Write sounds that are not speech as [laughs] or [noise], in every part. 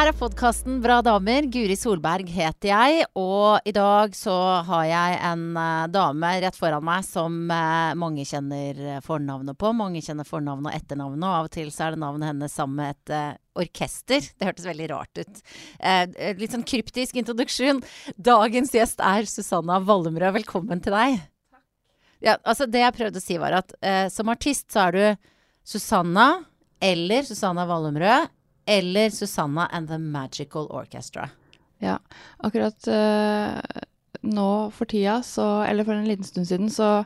her er podkasten Bra damer. Guri Solberg heter jeg. Og i dag så har jeg en uh, dame rett foran meg som uh, mange kjenner fornavnet på. Mange kjenner fornavnet og etternavnet, og av og til så er det navnet hennes sammen med et uh, orkester. Det hørtes veldig rart ut. litt sånn kryptisk introduksjon. Dagens gjest er Susanna Wallemrød. Velkommen til deg. Ja, altså det jeg prøvde å si, var at som artist så er du Susanna eller Susanna Wallemrød eller Susanna and The Magical Orchestra. Ja, akkurat uh, nå for tida, så, eller for en liten stund siden, så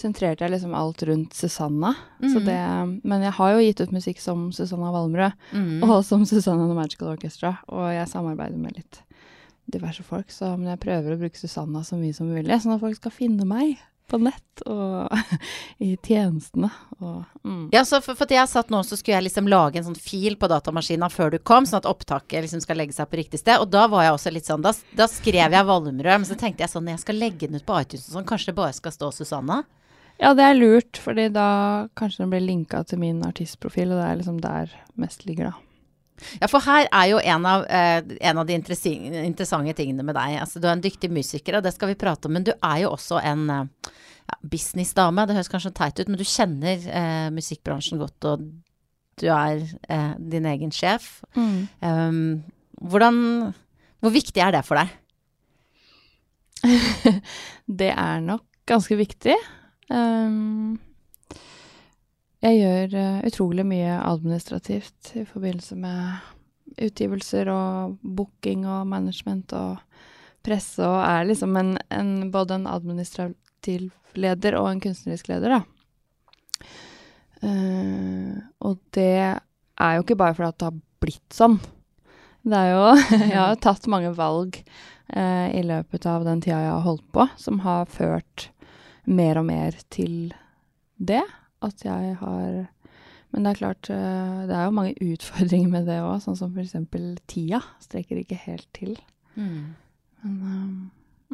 sentrerte jeg liksom alt rundt Susanna. Mm. Det, men jeg har jo gitt ut musikk som Susanna Valmrød, mm. og som Susanna and The Magical Orchestra, og jeg samarbeider med litt diverse folk, så men jeg prøver å bruke Susanna så mye som mulig, sånn at folk skal finne meg på nett og [laughs] i tjenestene. Og, mm. Ja, så for, for, jeg satt nå, så skulle jeg liksom lage en sånn fil på datamaskinen før du kom, sånn at opptaket liksom skal legge seg på riktig sted. Og da var jeg også litt sånn Da, da skrev jeg Valmrød, men så tenkte jeg sånn Når jeg skal legge den ut på iTunes og sånn, kanskje det bare skal stå Susanna? Ja, det er lurt, fordi da kanskje den blir linka til min artistprofil, og det er liksom der mest ligger, da. Ja, for her er jo en av, eh, en av de interessante tingene med deg. Altså, du er en dyktig musiker, og det skal vi prate om. Men du er jo også en eh, ja, businessdame. Det høres kanskje teit ut, men du kjenner eh, musikkbransjen godt, og du er eh, din egen sjef. Mm. Um, hvordan Hvor viktig er det for deg? [laughs] det er nok ganske viktig. Um, jeg gjør uh, utrolig mye administrativt i forbindelse med utgivelser og booking og management og presse, og er liksom en, en, både en administrativ leder og en kunstnerisk leder, da. Uh, og det er jo ikke bare fordi det har blitt sånn. Det er jo [laughs] Jeg har tatt mange valg uh, i løpet av den tida jeg har holdt på, som har ført mer og mer til det at jeg har Men det er klart, eh, det er jo mange [laughs] utfordringer med det òg, sånn som eksempel tida strekker ikke helt til. Mm. Men,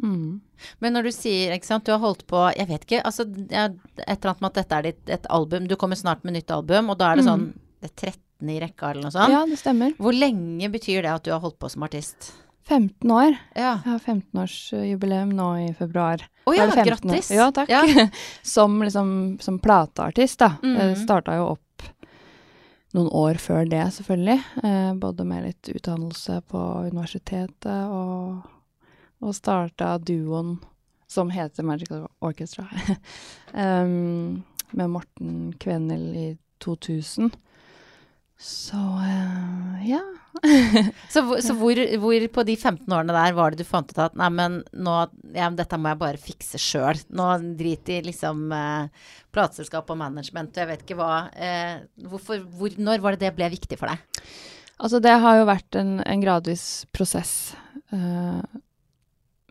um, mm. Men når du sier, ikke sant, du har holdt på Jeg vet ikke, altså et eller annet med at dette er ditt et album Du kommer snart med nytt album, og da er det sånn mm. det er 13 i rekka eller noe sånt. Ja, det stemmer. Hvor lenge betyr det at du har holdt på som artist? 15 år. Ja. Jeg har 15-årsjubileum nå i februar. Å oh, ja, grattis! Ja, takk. Ja. [laughs] som liksom som plateartist, da. Mm. Jeg starta jo opp noen år før det, selvfølgelig. Eh, både med litt utdannelse på universitetet og, og starta duoen som heter Magical Orchestra. [laughs] um, med Morten Kvenel i 2000. Så uh, ja. [laughs] så, så hvor, hvor, på de 15 årene der var det du fant ut at nei, men nå, ja, dette må jeg bare fikse sjøl. Nå drit i liksom uh, plateselskap og management og jeg vet ikke hva. Uh, hvorfor, hvor, når var det det ble viktig for deg? Altså det har jo vært en, en gradvis prosess. Uh,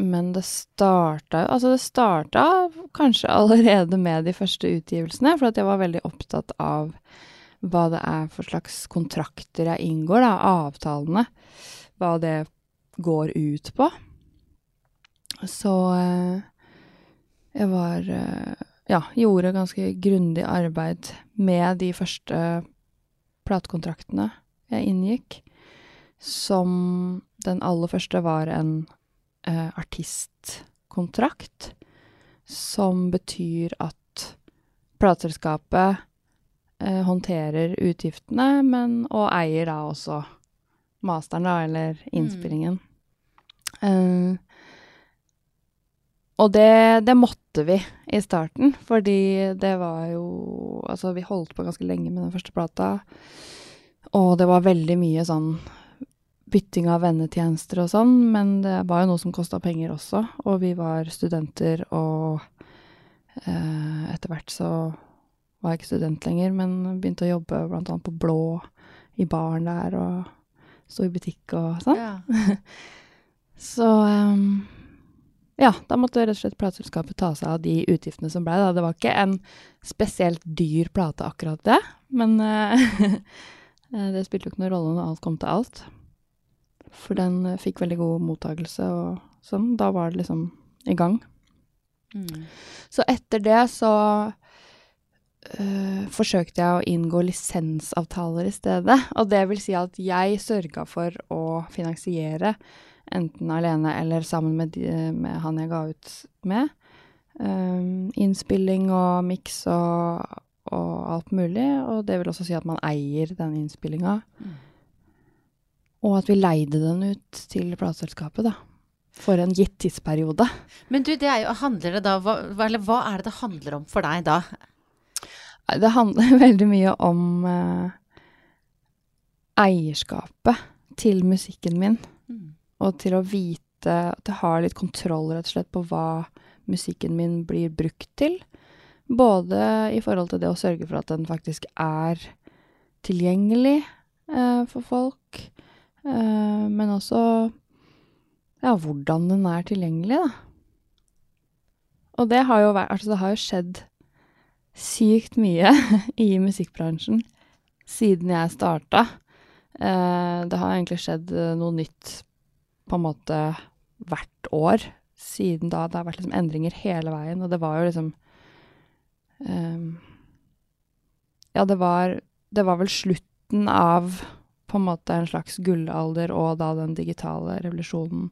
men det starta jo Altså det starta kanskje allerede med de første utgivelsene, for at jeg var veldig opptatt av hva det er for slags kontrakter jeg inngår, da, avtalene. Hva det går ut på. Så eh, jeg var eh, Ja, gjorde ganske grundig arbeid med de første platekontraktene jeg inngikk. Som den aller første var en eh, artistkontrakt. Som betyr at plateselskapet eh, håndterer utgiftene, men og eier da også masteren, da, eller mm. innspillingen. Mm. Eh, og det, det, måtte vi i starten, fordi det var jo Altså, vi holdt på ganske lenge med den første plata, og det var veldig mye sånn bytting av vennetjenester og sånn, men det var jo noe som kosta penger også, og vi var studenter, og eh, etter hvert så var ikke student lenger, men begynte å jobbe annet på Blå i baren der, og sto i butikk og sånn. Ja. [laughs] så um, ja, da måtte rett og slett plateselskapet ta seg av de utgiftene som blei. Det var ikke en spesielt dyr plate, akkurat det, men uh, [laughs] det spilte jo ikke noen rolle når alt kom til alt. For den uh, fikk veldig god mottakelse og sånn. Da var det liksom i gang. Mm. Så etter det så øh, forsøkte jeg å inngå lisensavtaler i stedet. Og det vil si at jeg sørga for å finansiere, enten alene eller sammen med, de, med han jeg ga ut med, um, innspilling og miks og, og, alt mulig. Og det vil også si at man eier den innspillinga. Mm. Og at vi leide den ut til plateselskapet, da for en gitt tidsperiode. Men du, det jo, handler det da, hva, eller hva er det det handler om for deg da? Det handler [laughs] veldig mye om eh, eierskapet til musikken min. Mm. Og til å vite At jeg har litt kontroll rett og slett på hva musikken min blir brukt til. Både i forhold til det å sørge for at den faktisk er tilgjengelig eh, for folk, eh, men også ja, hvordan den er tilgjengelig, da. Og det har jo vært Altså, det har jo skjedd sykt mye [laughs] i musikkbransjen siden jeg starta. Eh, det har egentlig skjedd eh, noe nytt på en måte hvert år siden da. Det har vært liksom endringer hele veien, og det var jo liksom um, Ja, det var, det var vel slutten av på en måte en slags gullalder, og da den digitale revolusjonen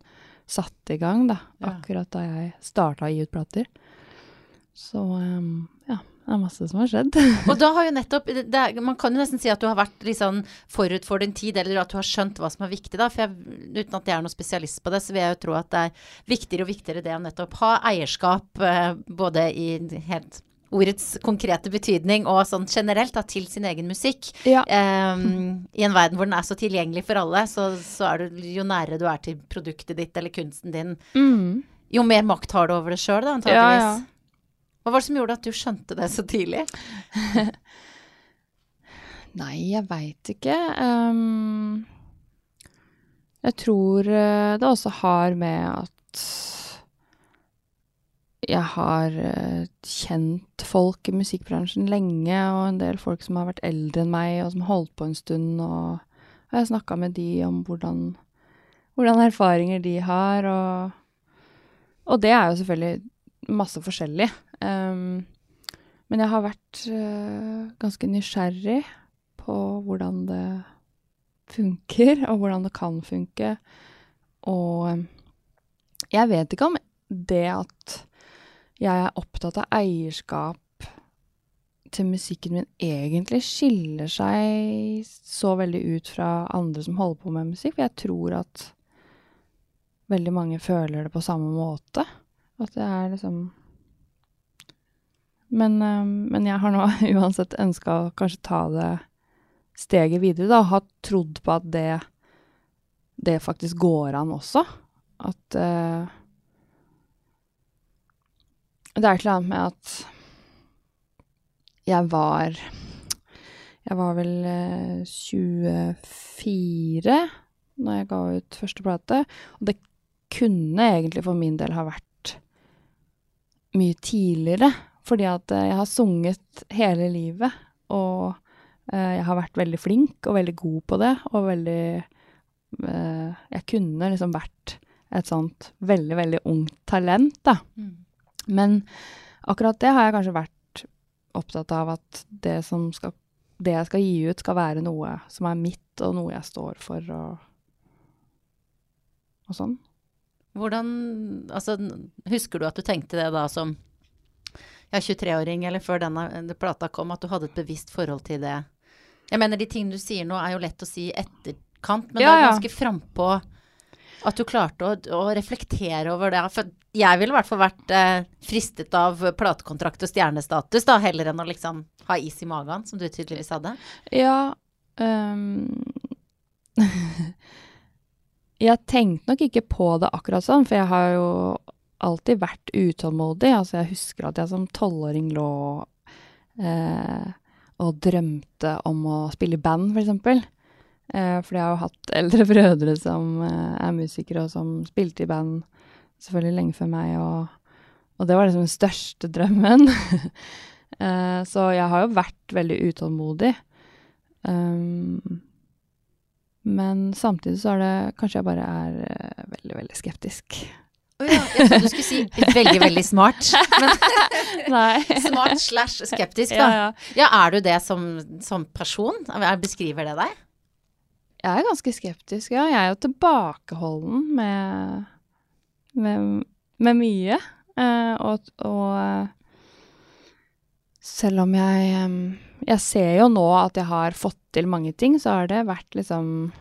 satte i gang, da. Akkurat da jeg starta å gi ut plater. Så um, ja, det er masse som har skjedd. og da har jo nettopp er, Man kan jo nesten si at du har vært litt sånn forut for din tid, eller at du har skjønt hva som er viktig, da. For jeg, uten at jeg er noen spesialist på det, så vil jeg jo tro at det er viktigere og viktigere det å nettopp ha eierskap eh, både i helt ordets konkrete betydning og sånn generelt da, til sin egen musikk. Ja. Um, I en verden hvor den er så tilgjengelig for alle, så, så er du jo nærere du er til produktet ditt eller kunsten din, mm. jo mer makt har du over det sjøl, da, antakeligvis. Ja, ja. Hva var det som gjorde at du skjønte det så tidlig? [laughs] Nei, jeg veit ikke. Um, jeg tror eh, det også har med at jeg har uh, kjent folk i musikkbransjen lenge, og en del folk som har vært eldre enn meg, og som har holdt på en stund, og jeg har snakka med de om hvordan, hvordan, erfaringer de har, og, og det er jo selvfølgelig masse forskjellig. Men jeg har vært uh, ganske nysgjerrig på hvordan det funker, og hvordan det kan funke. Og jeg vet ikke om det at jeg er opptatt av eierskap til musikken min egentlig skiller seg så veldig ut fra andre som holder på med musikk. For jeg tror at veldig mange føler det på samme måte. At det er liksom Men, um, men jeg har nå [laughs] uansett ønska å kanskje ta det steget videre, da. Ha trodd på at det, det faktisk går an også. At uh, det er et eller annet med at jeg var Jeg var vel uh, 24 når jeg ga ut første plate, og det kunne egentlig for min del ha vært mye tidligere, fordi at eh, jeg har sunget hele livet, og eh, jeg har vært veldig flink og veldig god på det, og veldig eh, Jeg kunne liksom vært et sånt veldig, veldig ungt talent, da. Mm. Men akkurat det har jeg kanskje vært opptatt av at det, skal, det jeg skal gi ut, skal være noe som er mitt, og noe jeg står for, og, og sånn. Hvordan Altså, husker du at du tenkte det da som ja, 23-åring, eller før denne plata kom, at du hadde et bevisst forhold til det? Jeg mener, de tingene du sier nå, er jo lett å si i etterkant, men ja, det er ganske frampå at du klarte å, å, reflektere over det. For jeg ville i hvert fall vært eh, fristet av platekontrakt og stjernestatus, da, heller enn å liksom ha is i magen, som du tydeligvis hadde. Ja um, [laughs] Jeg tenkte nok ikke på det akkurat sånn, for jeg har jo alltid vært utålmodig. Altså, jeg husker at jeg som tolvåring lå eh, og drømte om å spille i band, for eksempel. Eh, for jeg har jo hatt eldre brødre som eh, er musikere, og som spilte i band selvfølgelig lenge før meg, og, og det var liksom den største drømmen. [laughs] eh, så jeg har jo vært veldig utålmodig. Um, men samtidig så er det Kanskje jeg bare er uh, veldig, veldig skeptisk. Å ja, jeg trodde du skulle si veldig, veldig smart. Men [laughs] smart slash skeptisk, da. ja. Ja, er du det som, som person? Er- Beskriver det deg? Jeg er ganske skeptisk, ja. Jeg er jo tilbakeholden med, med, med mye. Eh, og og eh, selv om jeg Jeg ser jo nå at jeg har fått til mange ting, så har det vært liksom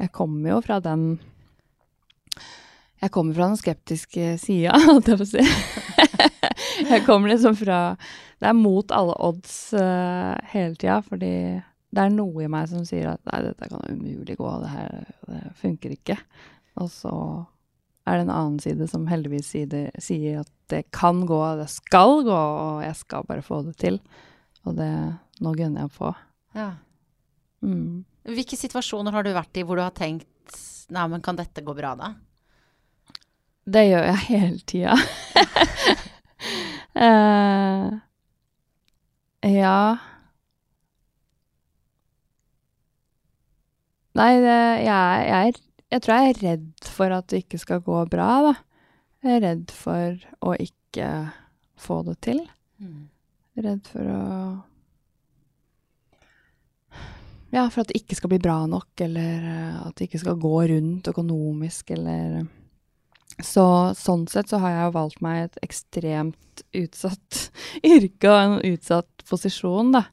Jeg kommer jo fra den Jeg kommer fra den skeptiske sida, [laughs] holdt jeg på å si. [laughs] jeg kommer liksom fra Det er mot alle odds uh, hele tida, fordi det er noe i meg som sier at nei, dette kan umulig gå, det her det funker ikke. Og så er det en annen side som heldigvis sier, sier at det kan gå, det skal gå, og jeg skal bare få det til. Og det nå gunner jeg på. Ja. Mm. Hvilke situasjoner har du vært i hvor du har tenkt Nei, men kan dette gå bra, da? Det gjør jeg hele tida. [laughs] uh, ja Nei, det, jeg, jeg, jeg tror jeg er redd for at det ikke skal gå bra, da. Jeg er redd for å ikke få det til. Redd for å Ja, for at det ikke skal bli bra nok, eller eh, at det ikke skal gå rundt økonomisk, eller Så sånn sett så har jeg jo valgt meg et ekstremt utsatt [laughs] yrke og en utsatt posisjon, da.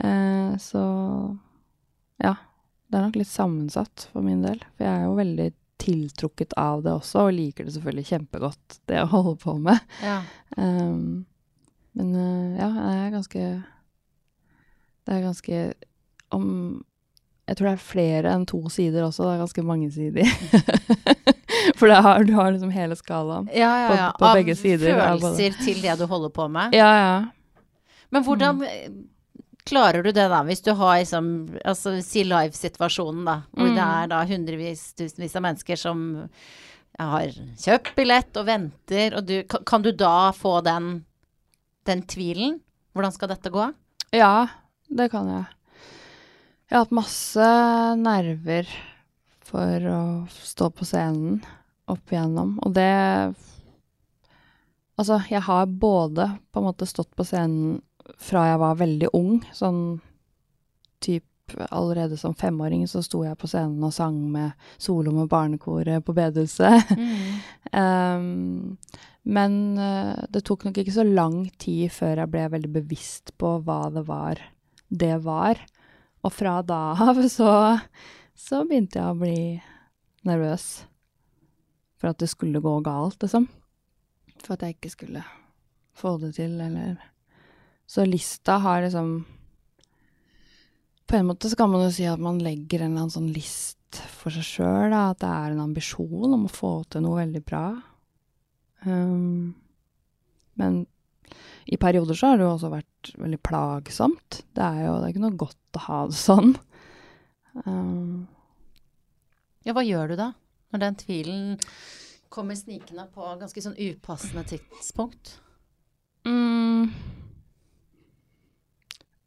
Eh, så ja. Det er nok litt sammensatt for min del. For jeg er jo veldig tiltrukket av det også, og liker det selvfølgelig kjempegodt, det å [laughs] holde på med. Ja. Um, men uh, ja, det er ganske Det er ganske om Jeg tror det er flere enn to sider også. Det er ganske mange sider. [laughs] For det har, du har liksom hele skalaen. Ja, ja, ja. på på begge sider, av følelser til det du holder på med. Ja, ja. Men hvordan mm. klarer du det, da? Hvis du har liksom Altså si live-situasjonen, da. Hvor Mm. det er da hundrevis, tusenvis av mennesker som har kjøpt billett og venter, og du kan, kan du da få den, den tvilen? Hvordan skal dette gå? Ja, det kan jeg. Jeg har hatt masse nerver for å stå på scenen opp igjennom, og det Altså, jeg har både på en måte stått på scenen fra jeg var veldig ung, sånn type allerede som femåring så sto jeg på scenen og sang med solo med barnekoret på bedehuset. Um, [laughs] men eh, det tok nok ikke så lang tid før jeg ble veldig bevisst på hva det var det var. Og fra da av så, så begynte jeg å bli nervøs for at det skulle gå galt, liksom. For at jeg ikke skulle få det til, eller Så lista har liksom På en måte så kan man jo si at man legger en eller annen sånn list for seg sjøl, da. At det er en ambisjon om å få til noe veldig bra. Um, men i perioder så har det jo også vært veldig plagsomt. Det er jo det er ikke noe godt å ha det sånn. Um, Ja, hva gjør du da? Når den tvilen kommer snikende på ganske sånn upassende tidspunkt? mm,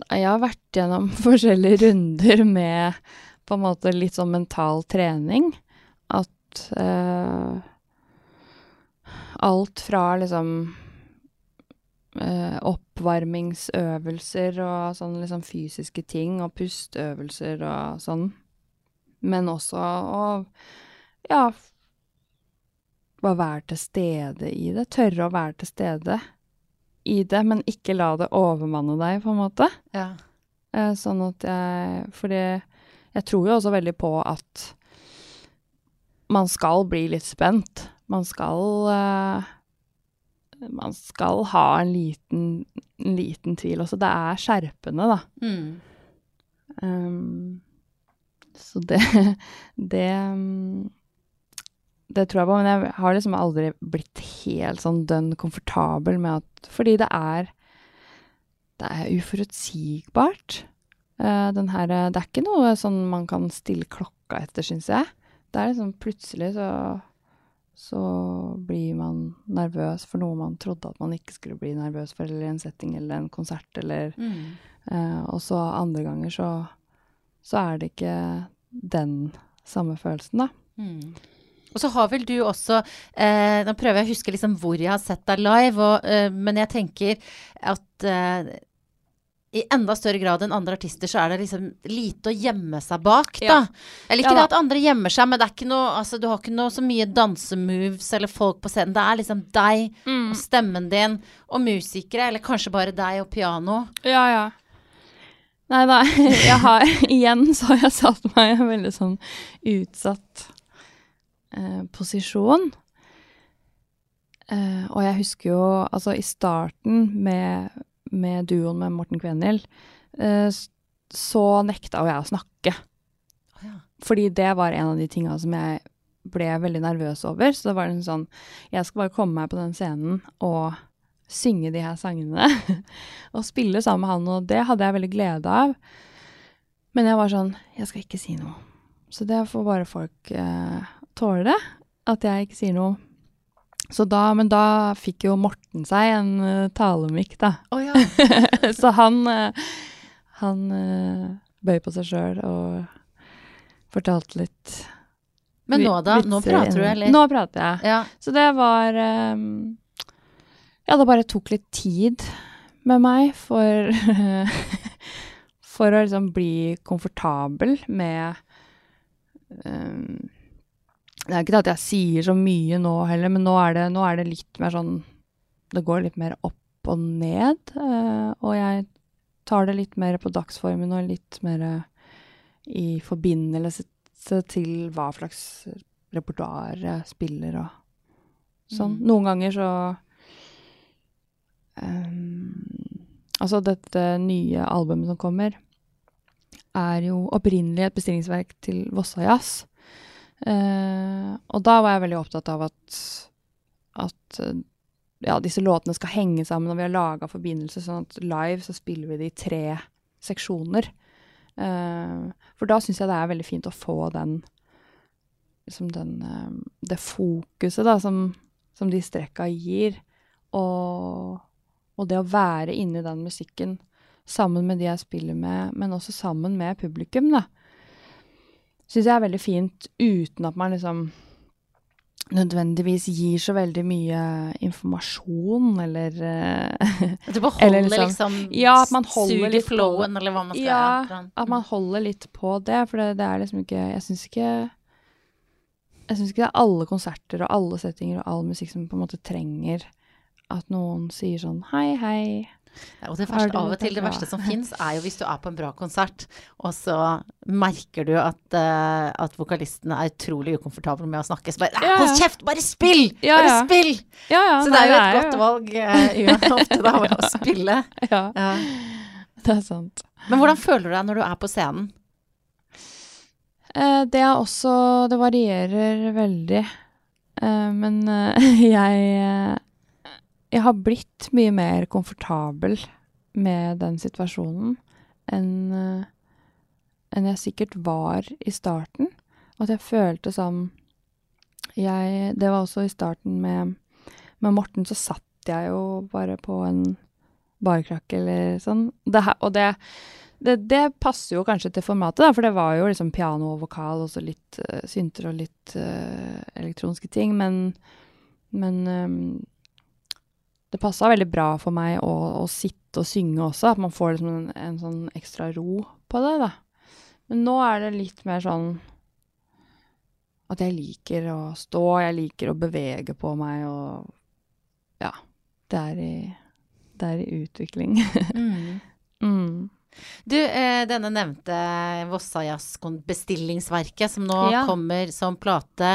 jeg har vært gjennom [laughs] forskjellige runder med på en måte litt sånn mental trening. At uh, alt fra liksom oppvarmingsøvelser og sånne liksom fysiske ting, og pusteøvelser og sånn. Men også å ja bare være til stede i det. Tørre å være til stede i det, men ikke la det overmanne deg, på en måte. Ja. Eh, sånn at jeg Fordi jeg tror jo også veldig på at man skal bli litt spent. Man skal eh, Man skal ha en liten, en liten tvil også. Det er skjerpende, da. Mm. Um, så det [laughs] Det um, Det tror jeg på, men jeg har liksom aldri blitt helt sånn dønn komfortabel med at Fordi det er Det er uforutsigbart. Uh, den her, det er ikke noe sånn man kan stille klokka etter, syns jeg. Det er liksom plutselig så så blir man nervøs for noe man trodde at man ikke skulle bli nervøs for, eller en setting eller en konsert, eller Mm. Eh, og så andre ganger så, så er det ikke den samme følelsen, da. Mm. Og så har vel du også eh, Nå prøver jeg å huske liksom hvor jeg har sett deg live, og, eh, men jeg tenker at eh, i enda større grad enn andre artister, så er det liksom lite å gjemme seg bak, da. Ja. Eller ikke Ja, da. det at andre gjemmer seg, men det er ikke noe Altså, du har ikke noe så mye dansemoves eller folk på scenen. Det er liksom deg Mm. og stemmen din og musikere, eller kanskje bare deg og piano. Ja, ja. Nei da, [laughs] jeg har Igjen så har jeg satt meg i en veldig sånn utsatt eh, posisjon. Eh, og jeg husker jo altså i starten med, med duoen med Morten Kvenhild, eh, så nekta jo jeg å snakke. Oh, ja. Fordi det var en av de tinga som jeg ble veldig nervøs over. Så det var liksom sånn Jeg skal bare komme meg på den scenen og synge de her sangene. [laughs] og spille sammen med han, og det hadde jeg veldig glede av. Men jeg var sånn Jeg skal ikke si noe. Så det får bare folk eh, tåle. At jeg ikke sier noe. Så da, men da fikk jo Morten seg en uh, talemikk, da. Å ja. [laughs] Så han, uh, han uh, bøy på seg sjøl og fortalte litt Men nå, da? Nå prater du, eller? Nå prater jeg. Ja. Så det var um, Ja, det bare tok litt tid med meg for [laughs] For å liksom bli komfortabel med ehm, Det er ikke det at jeg sier så mye nå heller, men nå er det, nå er det litt mer sånn Det går litt mer opp og ned, Uh, og jeg tar det litt mer på dagsformen og litt mer i forbindelse til hva slags repertoar jeg spiller og sånn. Mm. Noen ganger så um, Altså, dette nye albumet som kommer, er jo opprinnelig et bestillingsverk til Vossa Jazz. Eh, og da var jeg veldig opptatt av at, at eh, ja, disse låtene skal henge sammen, og vi har laga forbindelse, sånn at live så spiller vi det i tre seksjoner. Uh, for da syns jeg det er veldig fint å få den liksom den uh, Det fokuset da som, som de strekka gir, og, og det å være inni den musikken sammen med de jeg spiller med, men også sammen med publikum, da. Syns jeg er veldig fint uten at man liksom nødvendigvis gir så veldig mye informasjon, eller At Du beholder [laughs] liksom- liksom, Ja, at man holder litt på- eller hva man skal Ja, ja. at man holder litt på det, for det, det er liksom ikke Jeg syns ikke Jeg syns ikke det er alle konserter og alle settinger og all musikk som på en måte trenger at noen sier sånn hei, hei. Ja, og det, verste, av og til det verste som fins, er jo hvis du er på en bra konsert, og så merker du at, uh, at vokalisten er utrolig ukomfortabel med å snakke. Så bare Ja, Hold kjeft! Bare spill! Ja, Bare spill! Ja, ja. Så det er jo et godt valg uh, ofte [laughs] da, å spille. Ja, Ja. det er sant. Men hvordan føler du deg når du er på scenen? Uh, det er også Det varierer veldig. Eh, men eh, [laughs] jeg eh, Jeg har blitt mye mer komfortabel med den situasjonen enn eh, enn jeg sikkert var i starten. At jeg følte som jeg Det var også i starten med, med Morten, så satt jeg jo bare på en barkrakk eller sånn. Det her, og det det, det passer jo kanskje til formatet, da, for det var jo liksom piano og vokal, og så litt uh, synter og litt uh, elektroniske ting, men, men ehm, det passa veldig bra for meg å, å sitte og synge også, at man får liksom en, en sånn ekstra ro på det, da. Men nå er det litt mer sånn at jeg liker å stå, jeg liker å bevege på meg, og ja, det er i, det er i utvikling. [laughs] Mm. mm. Du, eh, denne nevnte Vossa Jazz bestillingsverket som nå Ja. kommer som plate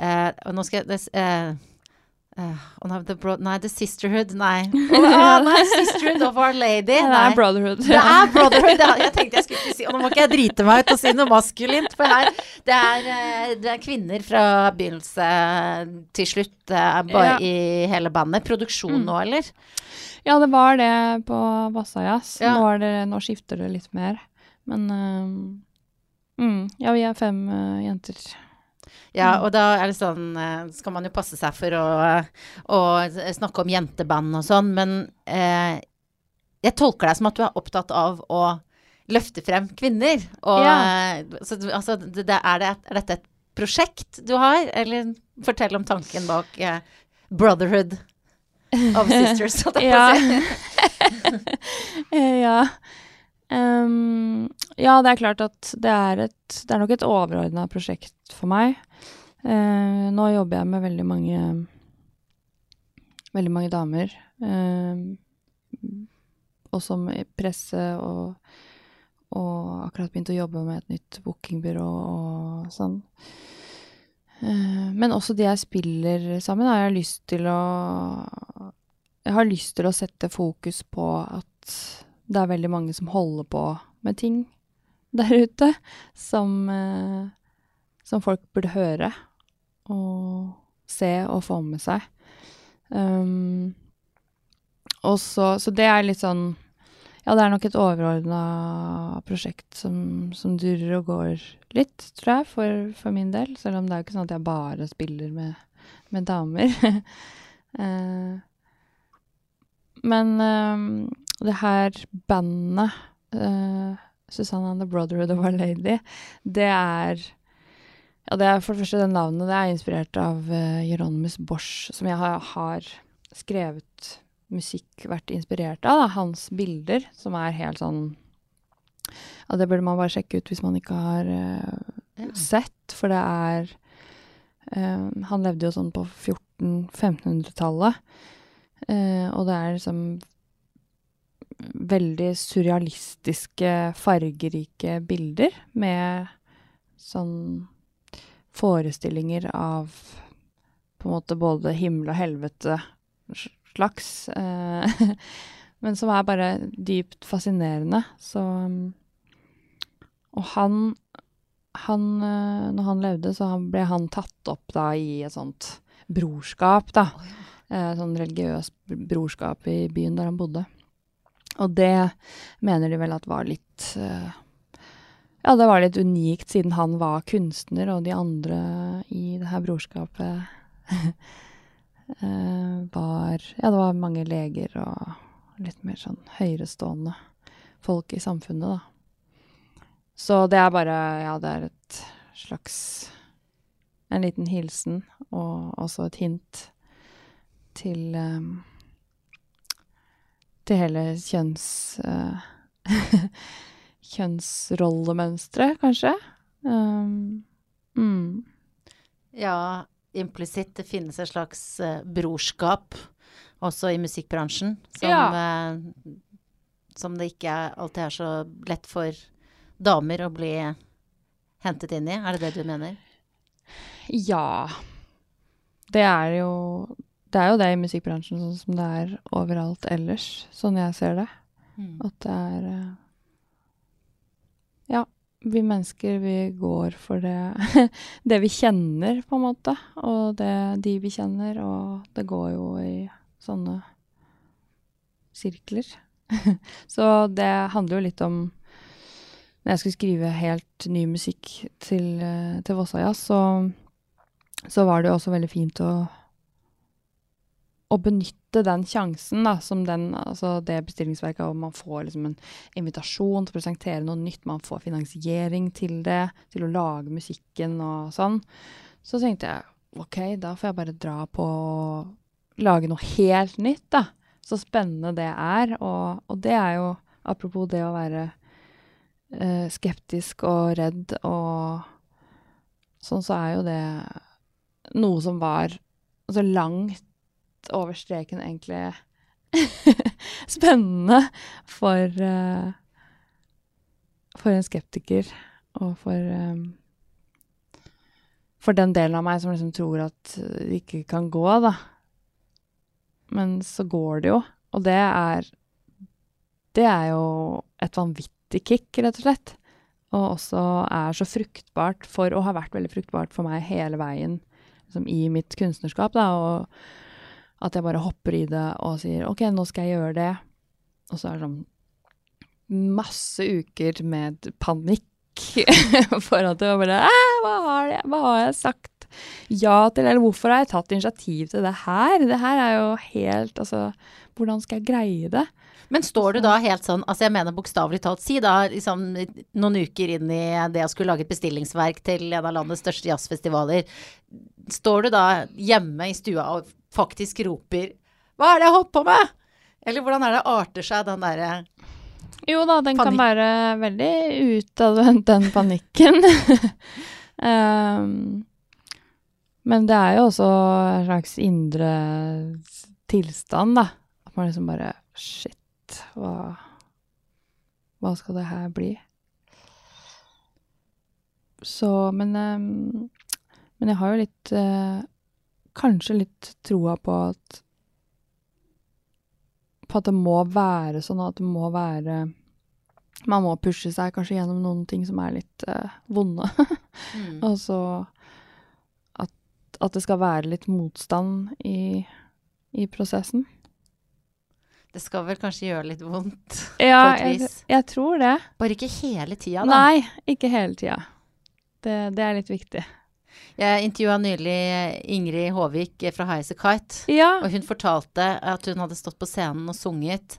eh, og Nå skal jeg det, eh, eh, oh, no, the nei, The Sisterhood, nei. [laughs] Oh, nei, Sisterhood of Our Lady. Ja, det er brotherhood. Det er [laughs] brotherhood! Ja. Jeg tenkte jeg skulle ikke si Og nå må ikke jeg drite meg ut og si noe maskulint, for her det er, eh, det er kvinner fra begynnelse til slutt eh, bare Ja. i hele bandet. Produksjon Mm. nå, eller? Ja, det var det på Vassajazz. Ja. Nå, det, nå skifter det litt mer. Men uh, mm, Ja, vi er fem uh, jenter. Ja, Mm. og da er det sånn eh, Skal man jo passe seg for å, å snakke om jenteband og sånn, men eh, jeg tolker deg som at du er opptatt av å løfte frem kvinner. Og Ja. eh, så, altså, det, det, er, det, er dette et prosjekt du har? Eller fortell om tanken bak eh, Brotherhood of [laughs] Sisters, holdt jeg på å si. [laughs] Eh, ja. Ehm, ja, det er klart at det er et Det er nok et overordna prosjekt for meg. Uh, nå jobber jeg med veldig mange Veldig mange damer. Uh, og som presse og og akkurat begynt å jobbe med et nytt bookingbyrå og sånn. Uh, men også de jeg spiller sammen, har jeg lyst til å Jeg har lyst til å sette fokus på at det er veldig mange som holder på med ting der ute, som, eh, som folk burde høre og se og få med seg. Um, og så, så det er litt sånn Ja, det er nok et overordna prosjekt som, som durer og går litt, tror jeg, for, for min del. Selv om det er jo ikke sånn at jeg bare spiller med, med damer. uh, [laughs] men eh, det her bandet, uh, Susanne and the Brotherhood of Our Lady, det er ja, det er for det første det navnet. Det er inspirert av uh, Jeronimus Bosch, som jeg har, har skrevet musikk, vært inspirert av. Da. Hans bilder, som er helt sånn Ja, det burde man bare sjekke ut hvis man ikke har uh, Ja. sett, for det er uh, Han levde jo sånn på 1400-1500-tallet, uh, og det er liksom veldig surrealistiske, fargerike bilder med sånn forestillinger av på en måte både himmel og helvete slags, eh, [laughs] men som er bare dypt fascinerende. Så Og han, han eh, Når han levde, så ble han tatt opp da i et sånt brorskap, da. Eh, sånn religiøst brorskap i byen der han bodde. Og det mener de vel at var litt eh, Ja, det var litt unikt, siden han var kunstner, og de andre i det her brorskapet [laughs] eh, var Ja, det var mange leger og litt mer sånn høyerestående folk i samfunnet, da. Så det er bare Ja, det er et slags En liten hilsen, og også et hint til eh, Til hele kjønns... [laughs] Uh, kjønnsrollemønsteret, kanskje. Um, mm. Ja, implisitt. Det finnes et slags uh, brorskap også i musikkbransjen, som, eh, som det ikke alltid er så lett for damer å bli hentet inn i. Er det det du mener? Ja. Det er jo Det er jo det i musikkbransjen, sånn som det er overalt ellers, sånn jeg ser det. At det er eh, Ja, vi mennesker, vi går for det [laughs] Det vi kjenner, på en måte. Og det de vi kjenner. Og det går jo i sånne sirkler. [laughs] Så det handler jo litt om Når jeg skulle skrive helt ny musikk til, eh, til Vossajazz, så, så var det jo også veldig fint å å benytte den sjansen, da, som den, altså det bestillingsverket, og man får liksom en invitasjon til å presentere noe nytt, man får finansiering til det, til å lage musikken og sånn. Så tenkte jeg ok, da får jeg bare dra på og lage noe helt nytt, da. Så spennende det er. Og, og det er jo, apropos det å være eh, skeptisk og redd og sånn, så er jo det noe som var altså langt over streken egentlig [laughs] spennende for uh, for en skeptiker og for um, for den delen av meg som liksom tror at det ikke kan gå, da. Men så går det jo, og det er Det er jo et vanvittig kick, rett og slett. Og også er så fruktbart for, og har vært veldig fruktbart for meg hele veien liksom, i mitt kunstnerskap, da. Og at jeg bare hopper i det og sier OK, nå skal jeg gjøre det. Og så er det sånn masse uker med panikk [laughs] for at det var bare hva, har jeg, hva har jeg sagt ja til, eller hvorfor har jeg tatt initiativ til det her? Det her er jo helt Altså, hvordan skal jeg greie det? Men står du da helt sånn, altså jeg mener bokstavelig talt, si da liksom noen uker inn i det å skulle lage et bestillingsverk til en av landets største jazzfestivaler, står du da hjemme i stua og faktisk roper 'Hva er det jeg holdt på med?' Eller hvordan er det arter seg den derre Jo da, den kan være veldig utadvendt, den panikken. um, [laughs] men det er jo også en slags indre tilstand, da. At man liksom bare Shit, hva Hva skal det her bli? Så Men um, Men jeg har jo litt eh, Kanskje litt troa på at På at det må være sånn at det må være Man må pushe seg kanskje gjennom noen ting som er litt eh, vonde. mm. [laughs] Og så at, at det skal være litt motstand i, i prosessen. Det skal vel kanskje gjøre litt vondt, Ja, på et jeg, jeg tror det. Bare ikke hele tida, da. Nei, ikke hele tida. Det, det er litt viktig. Jeg intervjua nylig Ingrid Håvik fra Highas A Kite. Ja. Og hun fortalte at hun hadde stått på scenen og sunget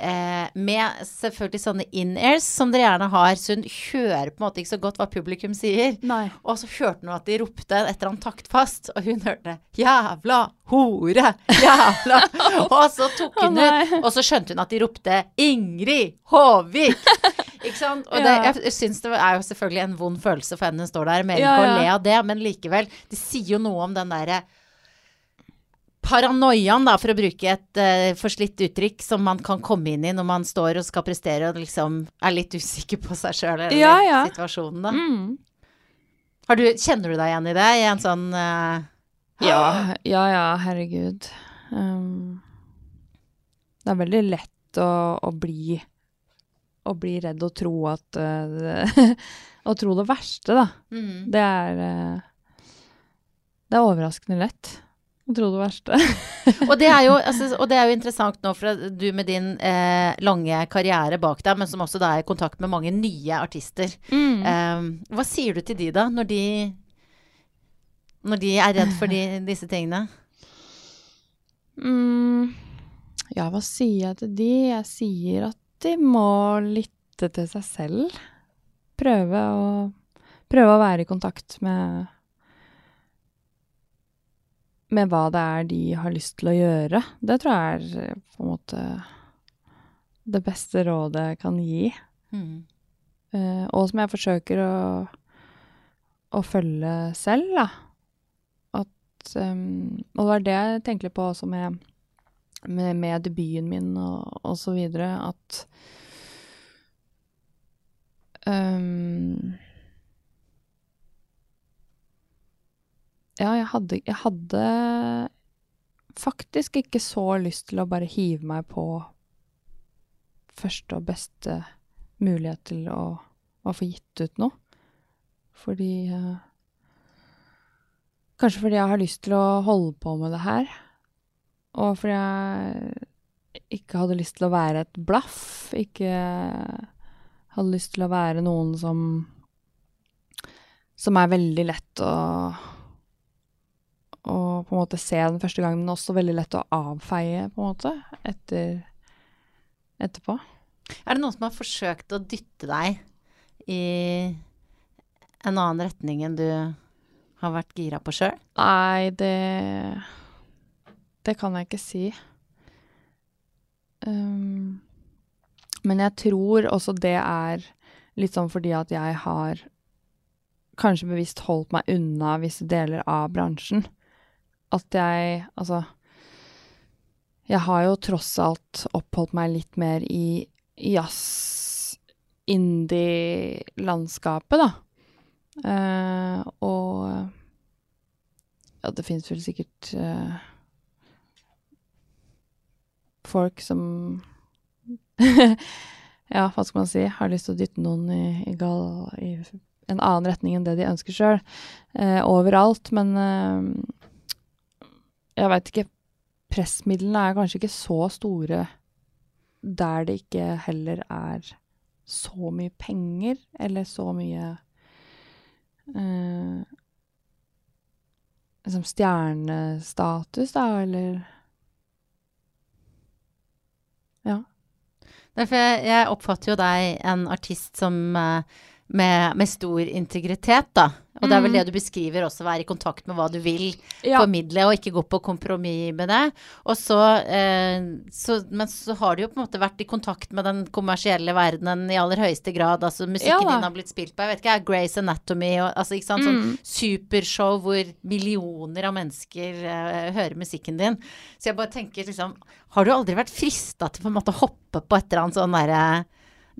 eh, med selvfølgelig sånne in-airs som dere gjerne har, så hun hører på en måte ikke så godt hva publikum sier. Nei. Og så hørte hun at de ropte et eller annet taktfast, og hun hørte 'jævla hore', 'jævla'. [laughs] og så tok hun ut, og så skjønte hun at de ropte 'Ingrid Håvik'. [laughs] Ikke sant? Og det, jeg syns det er jo selvfølgelig en vond følelse for henne hun står der. Mer Ja, ikke å le av det, men likevel. Det sier jo noe om den derre paranoiaen, da, for å bruke et uh, forslitt uttrykk, som man kan komme inn i når man står og skal prestere og liksom er litt usikker på seg sjøl eller Ja, ja. situasjonen, da. Mm. Har du, kjenner du deg igjen i det? I en sånn uh, Ja, ja, ja, herregud. Um, det er veldig lett å, å bli Å bli redd og tro at eh, [laughs] Å tro det verste, da. mm. Det er eh, Det er overraskende lett å tro det verste. [laughs] og, det er jo, altså, og det er jo interessant nå, for du med din eh, lange karriere bak deg, men som også da er i kontakt med mange nye artister. Mm. Eh, hva sier du til de, da, når de når de er redd for de, [laughs] disse tingene? Mm, ja, hva sier jeg til de? Jeg sier at de må lytte til seg selv. Prøve å, prøve å være i kontakt med med hva det er de har lyst til å gjøre. Det tror jeg er på en måte det beste rådet jeg kan gi. Mm. Uh, og som jeg forsøker å, å følge selv, da. At um, Og det var det jeg tenkte på også med, med, med debuten min og, og så videre, at um, Ja, jeg hadde, jeg hadde faktisk ikke så lyst til å bare hive meg på første og beste mulighet til å, å få gitt ut noe. Fordi eh, Kanskje fordi jeg har lyst til å holde på med det her. Og fordi jeg ikke hadde lyst til å være et blaff. Ikke hadde lyst til å være noen som Som er veldig lett å å på en måte se den første gangen, men også veldig lett å avfeie, på en måte, etter, etterpå. Er det noen som har forsøkt å dytte deg i en annen retning enn du har vært gira på sjøl? Nei, det Det kan jeg ikke si. Um, men jeg tror også det er litt sånn fordi at jeg har kanskje bevisst holdt meg unna visse deler av bransjen. At jeg Altså Jeg har jo tross alt oppholdt meg litt mer i jazz, indie-landskapet, da. Uh, og ja, det fins vel sikkert eh, folk som [laughs] Ja, hva skal man si? Har lyst til å dytte noen i, i, gal, i en annen retning enn det de ønsker sjøl. Eh, overalt. Men eh, jeg veit ikke. Pressmidlene er kanskje ikke så store der det ikke heller er så mye penger, eller så mye eh, liksom stjernestatus, da, eller ja. Derfor jeg, jeg oppfatter jo deg en artist som eh, med, med stor integritet, da. Og det er vel Mm. det du beskriver også, være i kontakt med hva du vil Ja. formidle, og ikke gå på kompromiss med det. Og så, eh, så Men så har du jo på en måte vært i kontakt med den kommersielle verdenen i aller høyeste grad. Altså musikken Ja din har blitt spilt på, jeg vet ikke, Grace Anatomy og altså ikke sant, sånn Mm. supershow hvor millioner av mennesker eh, hører musikken din. Så jeg bare tenker liksom Har du aldri vært frista til på en måte å hoppe på et eller annet sånn derre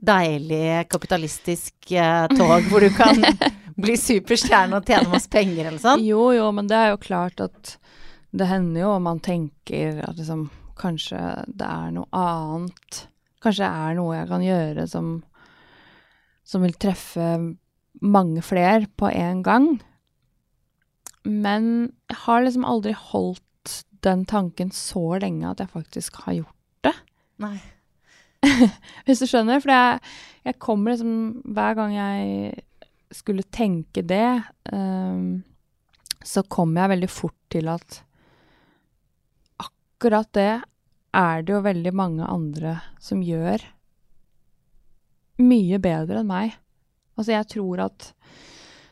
deilig kapitalistisk eh, tog hvor du kan [laughs] bli superstjerne og tjene masse penger eller sånn? Jo, jo, men det er jo klart at det hender jo om man tenker at liksom kanskje det er noe annet. Kanskje det er noe jeg kan gjøre som, som vil treffe mange flere på en gang. Men jeg har liksom aldri holdt den tanken så lenge at jeg faktisk har gjort det. Nei. [laughs] Hvis du skjønner? For jeg, jeg kommer liksom Hver gang jeg skulle tenke det, um, så kom jeg veldig fort til at akkurat det er det jo veldig mange andre som gjør mye bedre enn meg. Altså, jeg tror at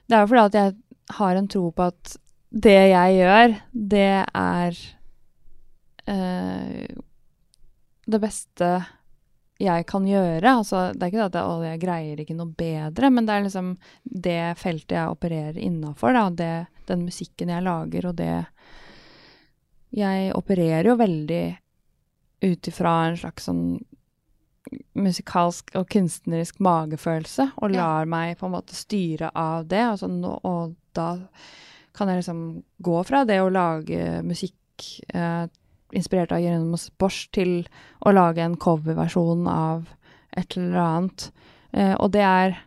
Det er jo fordi at jeg har en tro på at det jeg gjør, det er uh, det beste jeg kan gjøre. Altså, det er ikke det at jeg, greier ikke noe bedre, men det er liksom det feltet jeg opererer innafor, den musikken jeg lager, og det Jeg opererer jo veldig ut ifra en slags sånn musikalsk og kunstnerisk magefølelse, og Ja. lar meg på en måte styre av det. Altså, nå, og da kan jeg liksom gå fra det å lage musikk eh, inspirert av Jeronomos Bosch til å lage en coverversjon av et eller annet. Eh, og det er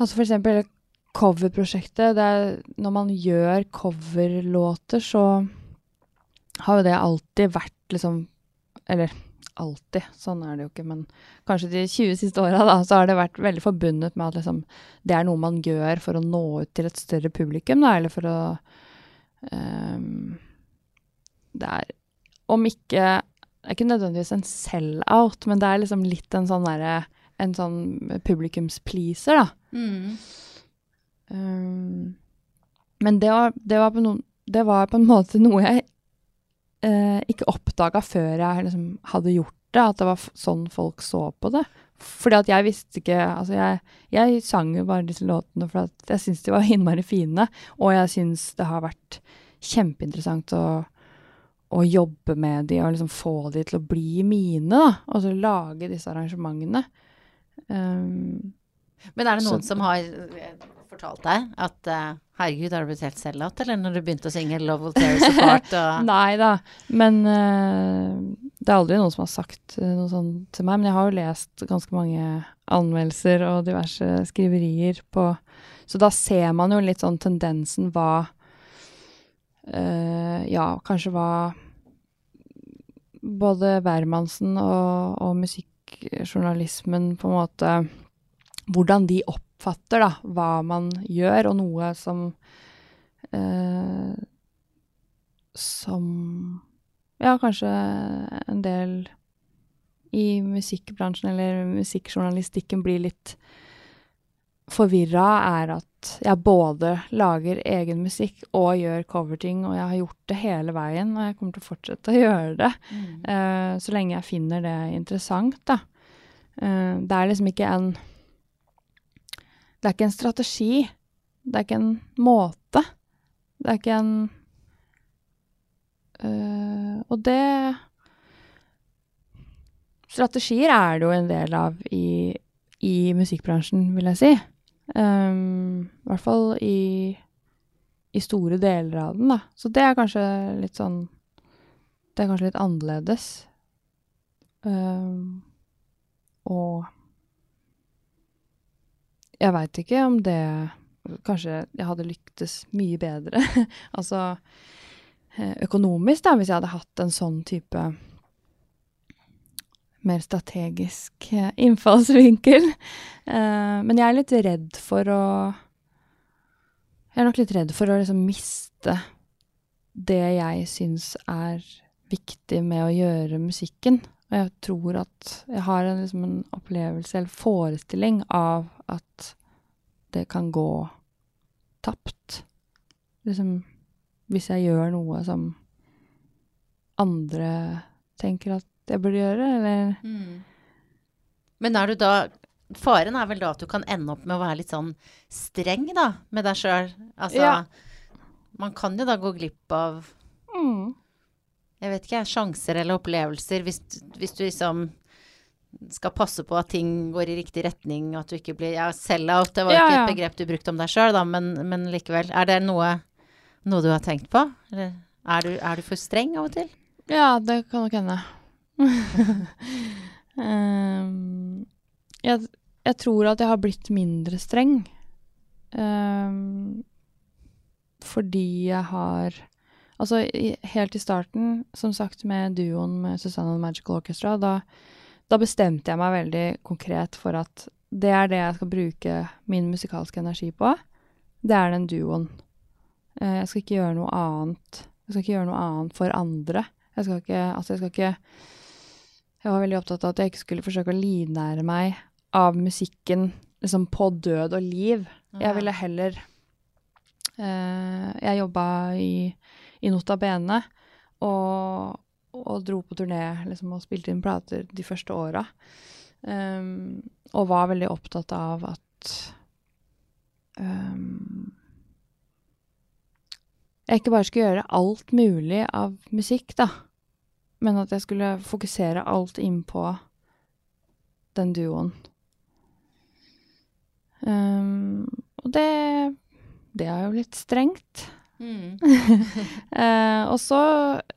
Altså for eksempel coverprosjektet. Det er når man gjør coverlåter, så har jo det alltid vært liksom Eller alltid, sånn er det jo ikke, men kanskje de 20 siste åra, da, så har det vært veldig forbundet med at liksom det er noe man gjør for å nå ut til et større publikum, da, eller for å ehm, det er om ikke Det er ikke nødvendigvis en sell-out, men det er liksom litt en sånn derre En sånn publikumspleaser, da. Mm. Um, men det var, det, var på no, det var på en [laughs] måte noe jeg eh, ikke oppdaga før jeg liksom hadde gjort det, at det var sånn folk så på det. Fordi at jeg visste ikke Altså, jeg, jeg sang jo bare disse låtene for jeg syns de var [laughs] innmari fine, og jeg syns det har vært kjempeinteressant å, å jobbe med de og liksom få de til å bli mine, da. Og så lage disse arrangementene. Um, Men er det noen Så- som har eh, fortalt deg at uh, herregud, har du blitt helt selvout, eller når du begynte å synge 'Love Will Tear Us Apart' [laughs] og Nei da, men uh, det er aldri noen som har sagt uh, noe sånt til meg. Men jeg har jo lest ganske mange anmeldelser og diverse skriverier på Så da ser man jo litt sånn tendensen hva eh, Ja, kanskje hva både hvermannsen og, og musikkjournalismen på en måte Hvordan de oppfatter da, hva man gjør, og noe som eh, Som Ja, kanskje en del i musikkbransjen eller musikkjournalistikken blir litt forvirra, er at jeg både lager egen musikk og gjør coverting, og jeg har gjort det hele veien, og jeg kommer til å fortsette å [laughs] gjøre det. mm. uh, så lenge jeg finner det interessant, da. Uh, det er liksom ikke en Det er ikke en strategi. Det er ikke en måte. Det er ikke en uh, Og det Strategier er det jo en del av i, i musikkbransjen, vil jeg si. Um, I hvert fall i, i store deler av den, da. Så det er kanskje litt sånn det er kanskje litt annerledes. Um, og jeg veit ikke om det Kanskje jeg hadde lyktes mye bedre. [laughs] altså eh, økonomisk, da, hvis jeg hadde hatt en sånn type mer strategisk eh, innfallsvinkel. Eh, men jeg er litt redd for å Jeg er nok litt redd for å liksom miste det jeg syns er viktig med å gjøre musikken. Og jeg tror at jeg har en, liksom en opplevelse eller forestilling av at det kan gå tapt. Liksom hvis jeg gjør noe som andre tenker at jeg burde gjøre, eller Mm. Men er du da Faren er vel da at du kan ende opp med å være litt sånn streng, da, med deg sjøl. Altså Ja. Man kan jo da gå glipp av mm. jeg vet ikke, sjanser eller opplevelser hvis, hvis du liksom skal passe på at ting går i riktig retning, at du ikke blir Ja, sell-out, det var Ja, ikke ja. et begrep du brukte om deg sjøl, da, men, men likevel. Er det noe, noe du har tenkt på? Eller er du, er du for streng av og til? Ja, det kan nok hende. [laughs] Ehm, jeg, jeg tror at jeg har blitt mindre streng. Um, fordi jeg har Altså, i, helt i starten, som sagt med duoen med Susanne Magical Orchestra, da, da bestemte jeg meg veldig konkret for at det er det jeg skal bruke min musikalske energi på. Det er den duoen. Eh, jeg skal ikke gjøre noe annet. Jeg skal ikke gjøre noe annet for andre. Jeg skal ikke Altså, jeg skal ikke Jeg var veldig opptatt av at jeg ikke skulle forsøke å livnære meg av musikken liksom på død og liv. Jeg ville heller eh, Jeg jobba i, i Nota Bene og, og dro på turné liksom, og spilte inn plater de første åra. Um, og var veldig opptatt av at um, jeg ikke bare skulle gjøre alt mulig av musikk, da. Men at jeg skulle fokusere alt inn på den duoen. Um, og det Det er jo litt strengt. Mm. [laughs] [laughs] Eh, og så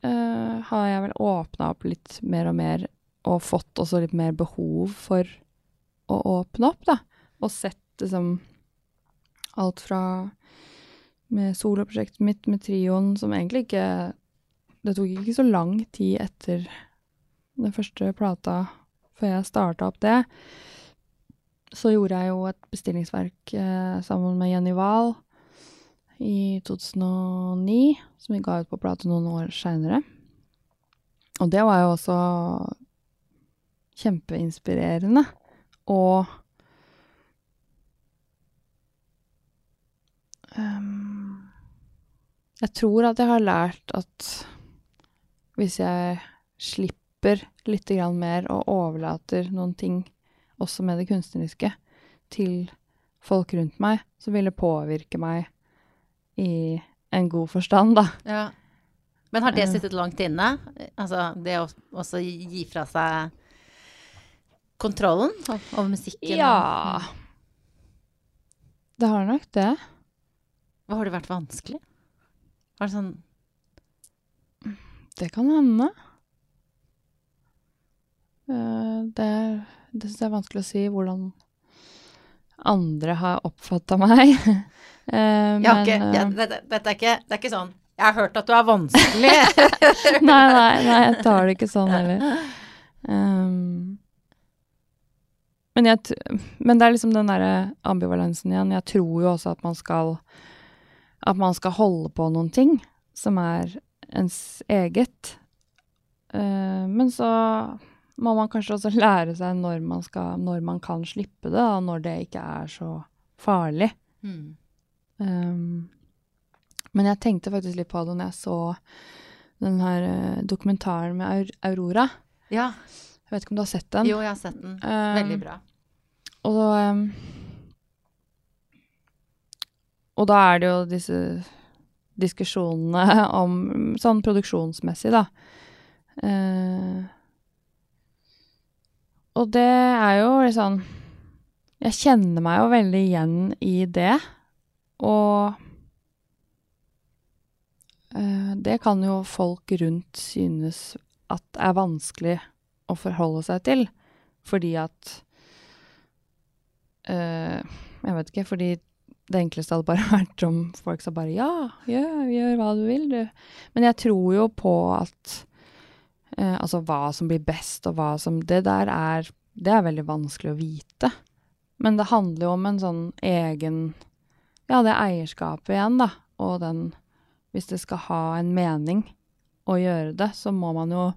eh, har jeg vel åpna opp litt mer og mer, og fått også litt mer behov for å åpne opp, da. Og sett liksom alt fra med soloprosjektet mitt med trioen, som egentlig ikke Det tok ikke så lang tid etter den første plata før jeg starta opp det. Så gjorde jeg jo et bestillingsverk eh, sammen med Jenny Wahl i 2009, som vi ga ut på plate noen år seinere. Og det var jo også kjempeinspirerende. Og um, Jeg tror at jeg har lært at hvis jeg slipper litt mer og overlater noen ting, også med det kunstneriske, til folk rundt meg, så vil det påvirke meg i en god forstand, da. Ja. Men har det Eh. sittet langt inne? Altså det å også gi fra seg kontrollen over musikken? Ja Det har nok det. Hva har det vært vanskelig? Har det sånn Det kan hende. Eh, Det, det syns jeg er vanskelig å si hvordan andre har oppfatta meg. [laughs] Eh, Jeg har men, ikke, eh, jeg, dette, dette er ikke, det er ikke sånn Jeg har hørt at du er vanskelig. [laughs] Nei, nei, nei, jeg tar det ikke sånn heller. [laughs] Um, men, jeg, men det er liksom den derre ambivalensen igjen. Jeg tror jo også at man skal At man skal holde på noen ting som er ens eget. Uh, men så må man kanskje også lære seg når man, skal, når man kan slippe det, og når det ikke er så farlig. Mm. Um, men jeg tenkte faktisk litt på det når jeg så den her eh, dokumentaren med Aurora. Ja. Jeg vet ikke om du har sett den? Jo, jeg har sett den. Um, Veldig bra. Og, da um, og da er det jo disse diskusjonene om sånn produksjonsmessig, da. Eh, og det er jo litt sånn Jeg kjenner meg jo veldig igjen i det. Og eh, det kan jo folk rundt synes at er vanskelig å forholde seg til, fordi at eh, Jeg vet ikke, fordi det enkleste hadde bare [laughs] vært om folk sa bare ja, gjør, gjør hva du vil, du. Men jeg tror jo på at eh, Altså hva som blir best, og hva som Det der er Det er veldig vanskelig å vite. Men det handler jo om en sånn egen Ja, det eierskapet igjen, da. Og den Hvis det skal ha en mening å gjøre det, så må man jo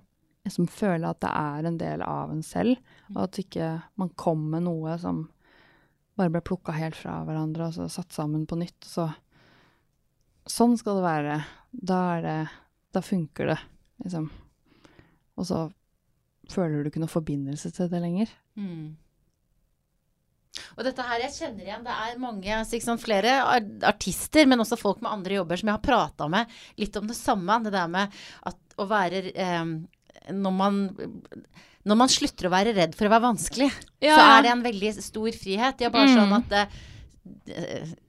liksom føle at det er en del av en selv, og at ikke man kommer med noe som bare ble plukka helt fra hverandre og så satt sammen på nytt. Så sånn skal det være. Da er det Da funker det, liksom. Og så føler du ikke noe forbindelse til det lenger. Mm. Og dette her, jeg kjenner igjen, det er mange, altså, sant, flere artister, men også folk med andre jobber som jeg har prata med litt om det samme. Det der med at å være eh, når, man, når man slutter å være redd for å være vanskelig, Ja, så er det en veldig stor frihet. Jeg er bare Mm. sånn at uh,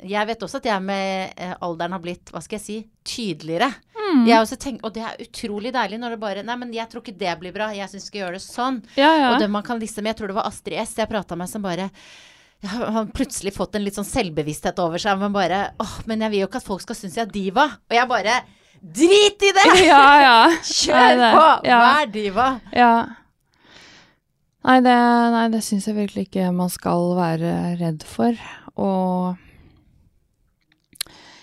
jeg vet også at jeg med eh, alderen har blitt, hva skal jeg si, tydeligere. Mm. Jeg også tenk, og det er utrolig deilig når det bare Nei, men jeg tror ikke det blir bra. Jeg syns vi skal gjøre det sånn. Ja, ja. Og det man kan liksom Jeg tror det var Astrid S jeg prata med, som bare ja, har plutselig fått en litt sånn selvbevissthet over seg. Men bare åh, men jeg vil jo ikke at folk skal synes jeg er diva. Og jeg bare Drit i det! ja, ja. [laughs] Kjør på! ja. Vær diva. Ja. Nei, det, nei, det syns jeg virkelig ikke man skal være redd for. Og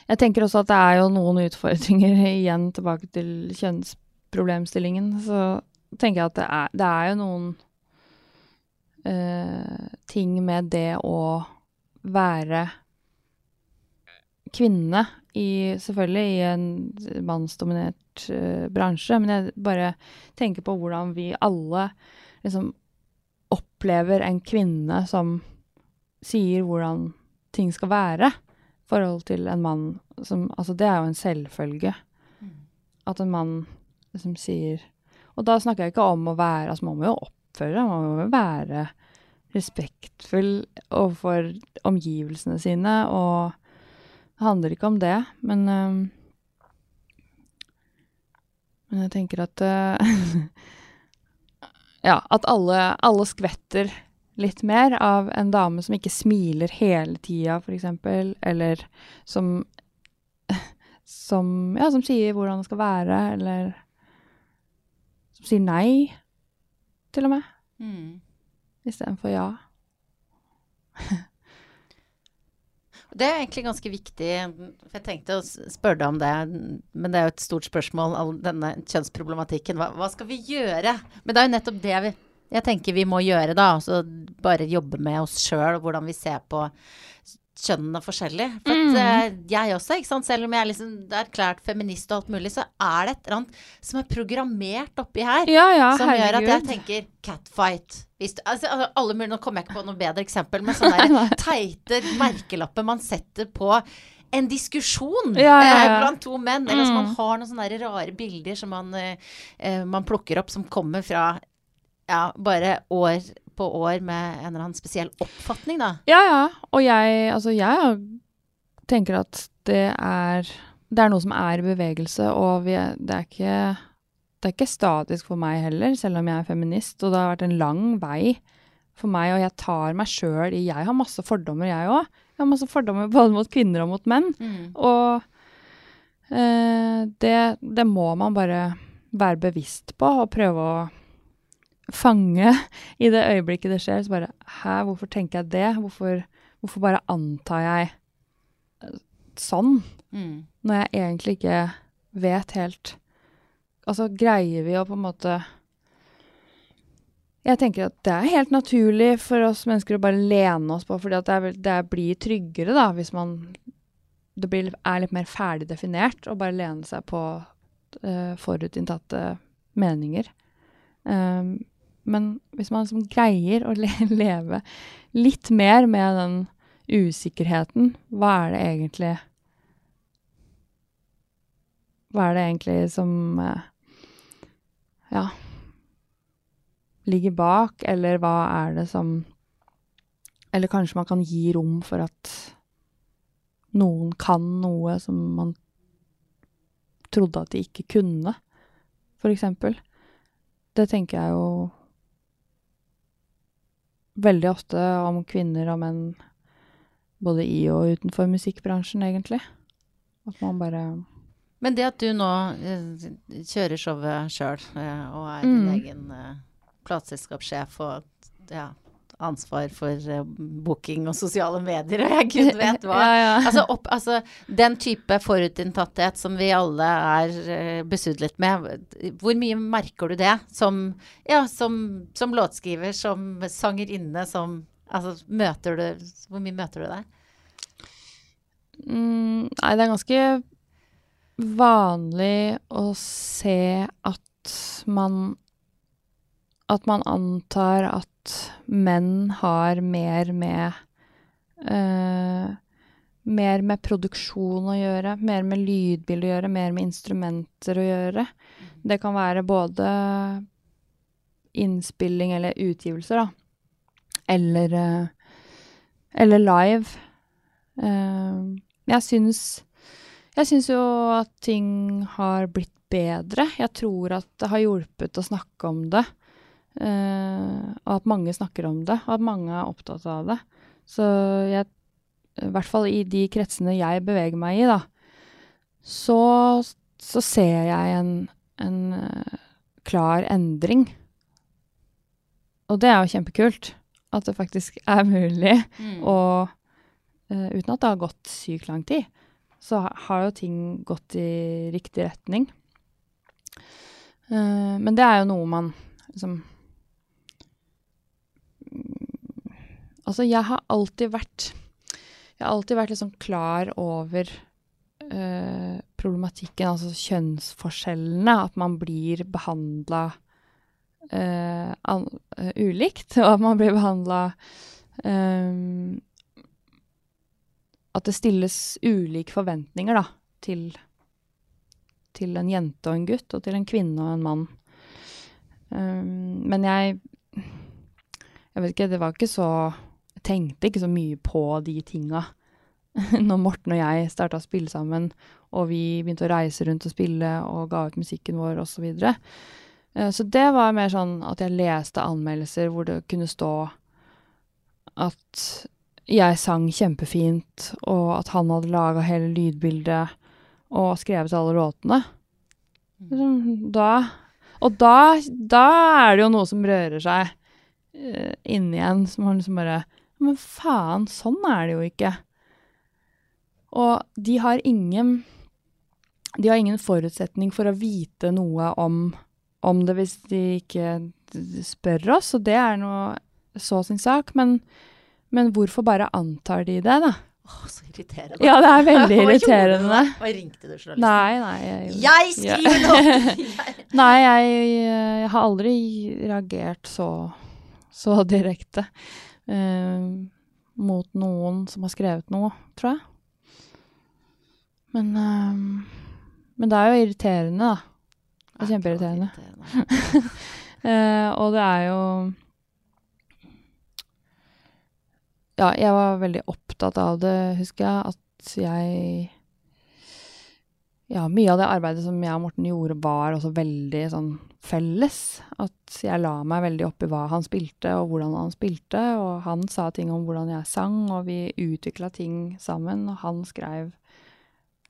jeg tenker også at det er jo noen utfordringer [laughs] igjen tilbake til kjønnsproblemstillingen. Så tenker jeg at det er, det er jo noen uh, ting med det å være kvinne i Selvfølgelig i en mannsdominert uh, bransje, men jeg bare tenker på hvordan vi alle liksom opplever en kvinne som sier hvordan ting skal være i forhold til en mann som Altså, det er jo en selvfølge. At en mann liksom sier Og da snakker jeg ikke om å være Altså, man må jo oppføre seg, man må jo være respektfull overfor omgivelsene sine, og det handler ikke om det, men um, Men jeg tenker at øh, [laughs] Ja, at alle, alle skvetter litt mer av en dame som ikke smiler hele tida, eksempel, eller som som, ja, som sier hvordan det skal være, eller som sier nei, til og med, Mm. istedenfor ja. [laughs] Det er egentlig ganske viktig. for Jeg tenkte å spørre deg om det, men det er jo et stort spørsmål, all denne kjønnsproblematikken. Hva, hva skal vi gjøre? Men det er jo nettopp det vi, jeg tenker vi må gjøre, da. Altså bare jobbe med oss sjøl, hvordan vi ser på kjønnene forskjellig. For Mm. at, jeg også, selv om jeg liksom er erklært feminist og alt mulig, så er det et eller annet som er programmert oppi her Ja, ja, som gjør at jeg tenker catfight. Hvis du, altså, altså, alle mulige, nå kommer jeg ikke på noe bedre eksempel, men [laughs] sånne teite merkelapper man setter på en diskusjon Ja, ja, eh, ja. blant to menn. Eller at man Mm. har noen sånne rare bilder som man, eh, eh, man plukker opp som kommer fra ja, bare år på år med en eller annen spesiell oppfatning, da. Ja, ja. Og jeg, altså, jeg tenker at det er Det er noe som er i bevegelse, og vi det er ikke Det er ikke statisk for meg heller, selv om jeg er feminist, og det har vært en lang vei for meg, og jeg tar meg sjøl i Jeg har masse fordommer, jeg òg. Jeg har masse fordommer både mot kvinner og mot menn. Og eh, det, det må man bare være bevisst på og prøve å fange [laughs] i det øyeblikket det skjer. Så bare Hæ, hvorfor tenker jeg det? Hvorfor, hvorfor bare antar jeg eh, sånn? Mm. Når jeg egentlig ikke vet helt Altså, greier vi å på en måte Jeg tenker at det er helt naturlig for oss mennesker å bare lene oss på, fordi at det, er, det blir tryggere, da, hvis man Det blir, er litt mer ferdig definert, og bare lene seg på uh, forutinntatte meninger. Um, men hvis man liksom greier å le [laughs] leve litt mer med den usikkerheten, hva er det egentlig Hva er det egentlig som eh, Ja ligger bak, eller hva er det som Eller kanskje man kan gi rom for at noen kan noe som man trodde at de ikke kunne, for eksempel. Det tenker jeg jo veldig ofte om kvinner og menn både i og utenfor musikkbransjen, egentlig. At man bare Men det at du nå eh, kjører showet sjøl, eh, og er din Mm. egen eh, plateselskapssjef og ja, ansvar for uh, booking og sosiale medier, og jeg gud vet hva. [laughs] Ja, ja. Altså, opp, altså, den type forutinntatthet som vi alle er uh, besudlet med, hvor mye merker du det som, ja, som, som låtskriver, som sangerinne, som Altså, møter du Hvor mye møter du deg? Mm, nei, det er ganske vanlig å se at man At man antar at menn har mer med uh, Mer med produksjon å gjøre, mer med lydbilde å gjøre, mer med instrumenter å gjøre. Det kan være både innspilling eller utgivelser, da. Eller, uh, eller live. Uh, jeg syns Jeg syns jo at ting har blitt bedre. Jeg tror at det har hjulpet å snakke om det. Eh, og at mange snakker om det, og at mange er opptatt av det. Så jeg I hvert fall i de kretsene jeg beveger meg i, da, så, så ser jeg en, en eh, klar endring. Og det er jo kjempekult. At det faktisk er mulig. Mm. Og eh, uten at det har gått sykt lang tid, så har jo ting gått i riktig retning. Uh, men det er jo noe man liksom Altså, jeg har alltid vært Jeg har alltid vært liksom klar over uh, problematikken, altså kjønnsforskjellene. At man blir behandla uh, an- eh, ulikt, og at man blir behandla At det stilles ulike forventninger, da, til, til en jente og en gutt, og til en kvinne og en mann. Men jeg Jeg vet ikke, det var ikke så tenkte ikke så mye på de tinga [laughs] når Morten og jeg starta å spille sammen, og vi begynte å reise rundt og spille og ga ut musikken vår osv. Så, videre. Eh, så det var mer sånn at jeg leste anmeldelser hvor det kunne stå at jeg sang kjempefint, og at han hadde laga hele lydbildet og skrevet alle låtene. Liksom, Da Og da, da er det jo noe som rører seg uh, inni en, som man liksom bare Men faen, sånn er det jo ikke. Og de har ingen De har ingen forutsetning for å vite noe om, om det hvis de ikke spør oss, og det er noe så sin sak. Men, men hvorfor bare antar de det, da? Åh, så irriterende. Ja, det er veldig [laughs] irriterende. Hva ringte du journalisten? Nei, nei. Jeg, Jeg skriver nå! [laughs] Nei, jeg, jeg har aldri reagert så, så direkte eh, mot noen som har skrevet noe, tror jeg. Men, eh, men det er jo irriterende, da. Det er kjempeirriterende. Irriterende. [laughs] Eh, og det er jo Ja, jeg var veldig opptatt av det, husker jeg. At jeg Ja, mye av det arbeidet som jeg og Morten gjorde, var også veldig sånn felles. At jeg la meg veldig opp i hva han spilte, og hvordan han spilte. Og han sa ting om hvordan jeg sang, og vi utvikla ting sammen. Og han skrev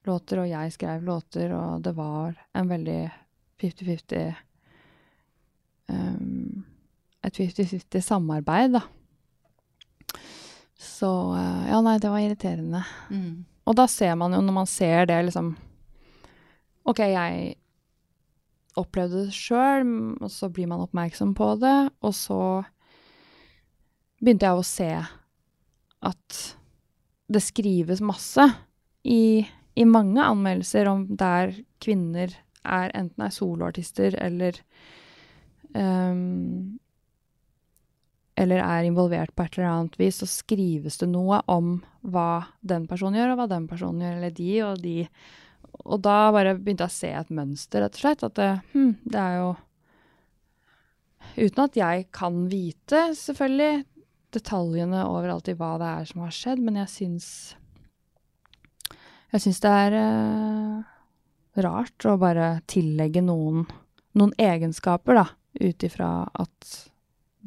låter, og jeg skrev låter, og det var en veldig 50-50 um, Et 50-50 samarbeid, da. Så eh, Ja, nei, det var irriterende. Mm. Og da ser man jo, når man ser det, liksom OK, jeg opplevde det sjøl, og så blir man oppmerksom på det, og så begynte jeg å se at det skrives masse i, i mange anmeldelser om der kvinner er enten er soloartister eller um, eller er involvert på et eller annet vis, så skrives det noe om hva den personen gjør, og hva den personen gjør, eller de og de. Og da bare begynte jeg å se et mønster, rett og slett. At det, hm, det er jo Uten at jeg kan vite, selvfølgelig, detaljene overalt i hva det er som har skjedd, men jeg syns Jeg syns det er eh, rart å bare tillegge noen noen egenskaper, da, ut ifra at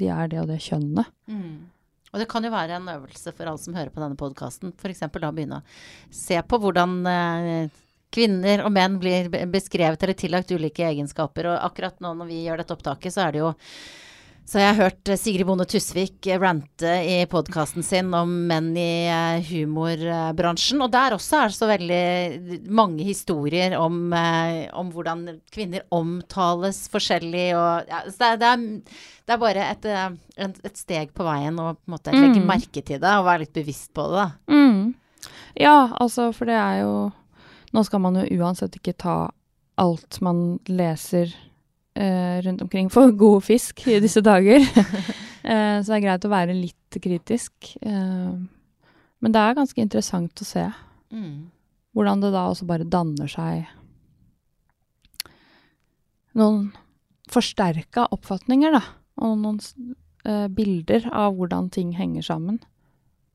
de er det og det kjønnet. Mm. Og det kan jo være en øvelse for alle som hører på denne podkasten. F.eks. da begynne å se på hvordan eh, kvinner og menn blir beskrevet eller tillagt ulike egenskaper. Og akkurat nå når vi gjør dette opptaket, så er det jo Så jeg har hørt eh, Sigrid Bonde Tusvik eh, rante i podkasten sin om menn i eh, humorbransjen. Og der også er det så veldig mange historier om, om hvordan kvinner omtales forskjellig. Og, ja, så det, det, er, det er bare et, et steg på veien å på legge Mm. merke til det og være litt bevisst på det. Mm. Ja, altså, for det er jo Nå skal man jo uansett ikke ta alt man leser eh, rundt omkring for [laughs] god fisk i disse dager. [laughs] eh, så det er greit å være litt kritisk. Eh, men det er ganske interessant å se hvordan det da også bare danner seg noen forsterka oppfatninger, da. Og noen eh, bilder av hvordan ting henger sammen.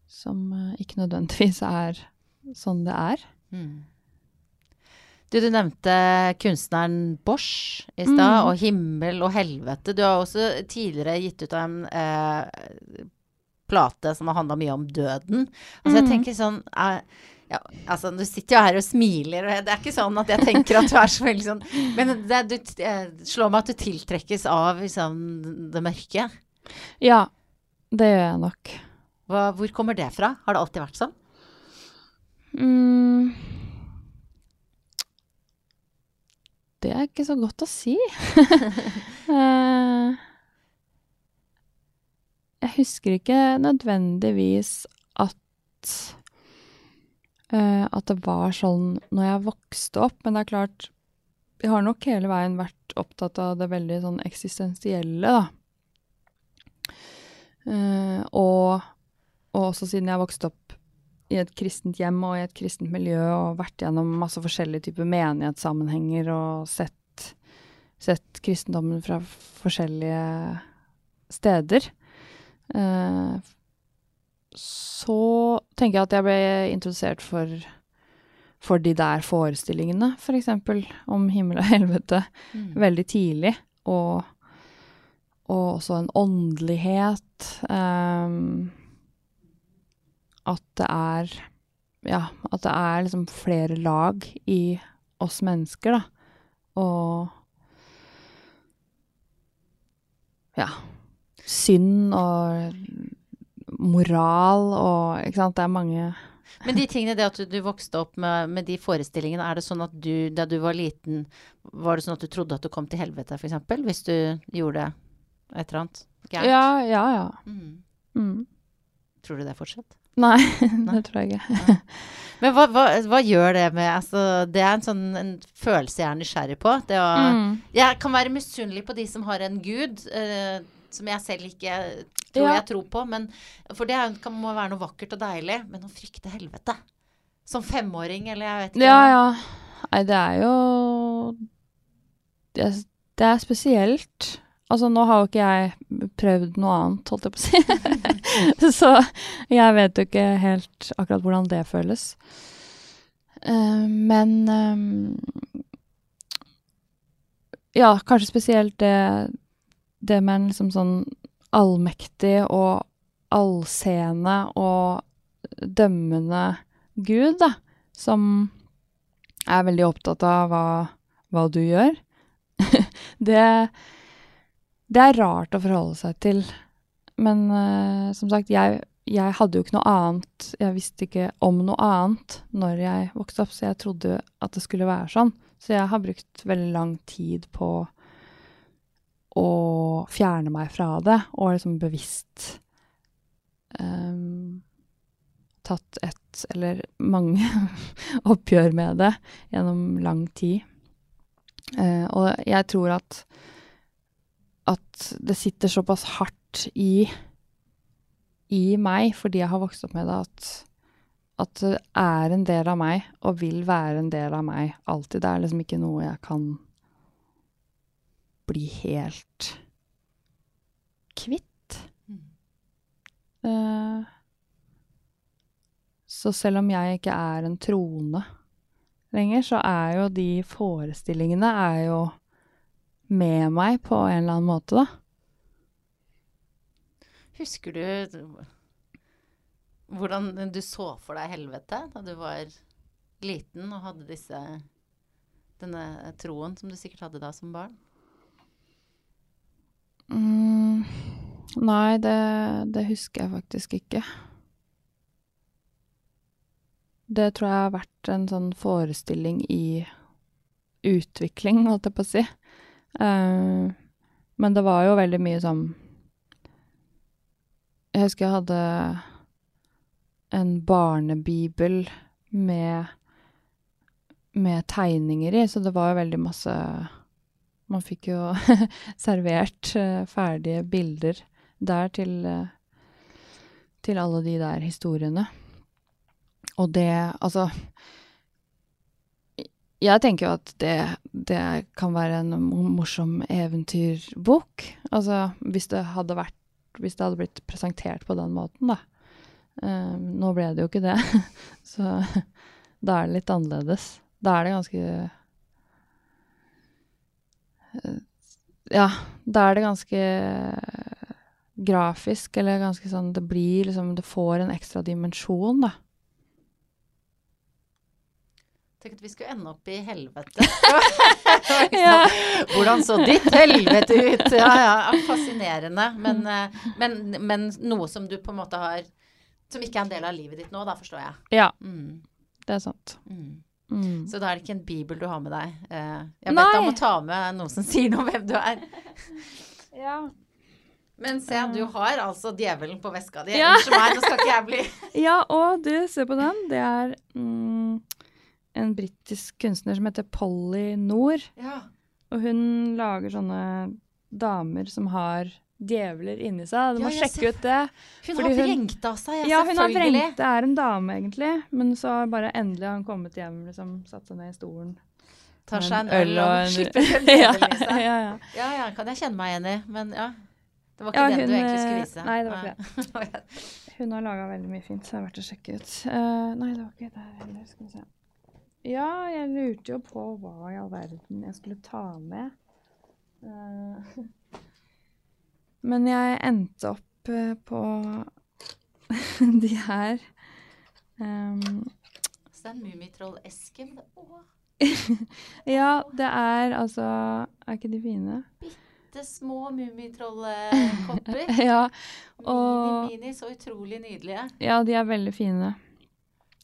Som eh, ikke nødvendigvis er sånn det er. Mm. Du, du nevnte kunstneren Bosch i stad, Mm. og himmel og helvete. Du har også tidligere gitt ut en eh, plate som har handla mye om døden. Altså, jeg Mm. tenker sånn eh, ja, altså, Du sitter jo her og smiler, og det er ikke sånn at jeg tenker at du er så veldig sånn Men det, du slår meg at du tiltrekkes av liksom, det mørke. Ja, det gjør jeg nok. Hva, hvor kommer det fra? Har det alltid vært sånn? Mm. Det er ikke så godt å si. [laughs] Eh, jeg husker ikke nødvendigvis at eh, at det var sånn når jeg vokste opp, men det er klart Jeg har nok hele veien vært opptatt av det veldig sånn eksistensielle, da. Eh, og, og også siden jeg vokste opp i et kristent hjem og i et kristent miljø og vært gjennom masse forskjellige typer menighetssammenhenger og sett, sett kristendommen fra forskjellige steder. Eh, så tenker jeg at jeg ble introdusert for, for de der forestillingene, f.eks. om himmel og helvete, veldig tidlig. Og, og også en åndelighet. ehm, at det er Ja, at det er liksom flere lag i oss mennesker, da. Og Ja. Synd og moral og Ikke sant. Det er mange Men de tingene, det at du, du vokste opp med, med de forestillingene, er det sånn at du, da du var liten, var det sånn at du trodde at du kom til helvete, f.eks.? Hvis du gjorde et eller annet gærent? Ja, ja, ja. Mm. Mm. Tror du det fortsatt? Nei, Nei. det tror jeg ikke. Men hva, hva, hva gjør det med altså, Det er en sånn en følelse jeg er nysgjerrig på. Det å, Mm. Jeg kan være misunnelig på de som har en gud, eh, som jeg selv ikke tror Ja. jeg tror på. Men, for det kan, må være noe vakkert og deilig. Men å frykte helvete Som femåring, eller jeg vet ikke. Ja, ja. Nei, det er jo det er, det er spesielt. Altså, nå har jo ikke jeg prøvd noe annet, holdt jeg på å si. [laughs] Så jeg vet jo ikke helt akkurat hvordan det føles. Uh, men um, Ja, kanskje spesielt det, det med en liksom sånn allmektig og allseende og dømmende Gud, da, som er veldig opptatt av hva, hva du gjør. [laughs] det, det er rart å forholde seg til. Men uh, som sagt, jeg, jeg hadde jo ikke noe annet Jeg visste ikke om noe annet når jeg vokste opp, så jeg trodde at det skulle være sånn. Så jeg har brukt veldig lang tid på å fjerne meg fra det, og liksom bevisst um, tatt et, eller mange, [laughs] oppgjør med det gjennom lang tid. Uh, og jeg tror at, at det sitter såpass hardt i, i meg, fordi jeg har vokst opp med det, at, at det er en del av meg, og vil være en del av meg alltid. Det er liksom ikke noe jeg kan bli helt kvitt. Mm. Eh, så selv om jeg ikke er en troende lenger, så er jo de forestillingene er jo med meg på en eller annen måte, da. Husker du hvordan du så for deg helvete da du var liten og hadde disse denne troen som du sikkert hadde da som barn? Mm. Nei, det, det husker jeg faktisk ikke. Det tror jeg har vært en sånn forestilling i utvikling, holdt jeg på å si. Eh, men det var jo veldig mye sånn Jeg husker jeg hadde en barnebibel med med tegninger i, så det var jo veldig masse Man fikk jo [laughs] servert eh, ferdige bilder der til, eh, til alle de der historiene. Og det Altså Jeg tenker jo at det, det kan være en morsom eventyrbok. Altså hvis det hadde vært Hvis det hadde blitt presentert på den måten, da. Um, nå ble det jo ikke det, [laughs] så da er det litt annerledes. Da er det ganske eh, Ja, da er det ganske grafisk, eller ganske sånn Det blir liksom Det får en ekstra dimensjon, da. Tenk at vi skulle ende opp i helvete. [laughs] ja. Hvordan så ditt helvete ut? Ja, ja, fascinerende. Men, eh, men, men noe som du på en måte har Som ikke er en del av livet ditt nå, da forstår jeg. Ja, Mm, det er sant. mm. Mm. Så da er det ikke en bibel du har med deg. Eh, Jeg vet deg jeg må ta med noe som sier noe om hvem du er. [laughs] Ja. Men se, du har altså djevelen på veska di. Ja. Unnskyld meg, nå skal ikke jeg bli ja, og du, se på den. Det er mm, en britisk kunstner som heter Polly Noor. Ja. Og hun lager sånne damer som har djevler inni seg. Du må sjekke ser- ut det. Hun Fordi har hun- vrengt av seg, ja, Ja, hun har vrengt. Det er en dame, egentlig. Men så bare endelig har hun kommet hjem, liksom, satt seg ned i stolen. Tar seg en øl og en- slipper [laughs] ja, i seg. ja, ja. Ja, ja, kan jeg kjenne meg igjen i. Men ja. Det var ikke Ja, den du egentlig skulle eh, vise. nei, det var ikke [laughs] Hun har laga veldig mye fint, så det er verdt å sjekke ut. Uh, nei, det var ikke det heller. Skal vi se. Ja, jeg lurte jo på hva i all verden jeg skulle ta med. Eh, [laughs] men jeg endte opp eh, på [laughs] de her. Um, Så det er en Mummitroll-esken. [laughs] Ja, det er altså Er ikke de fine? Bitte små mummitrollkopper. ja, Mini, og mini, så utrolig nydelige. Ja, de er veldig fine.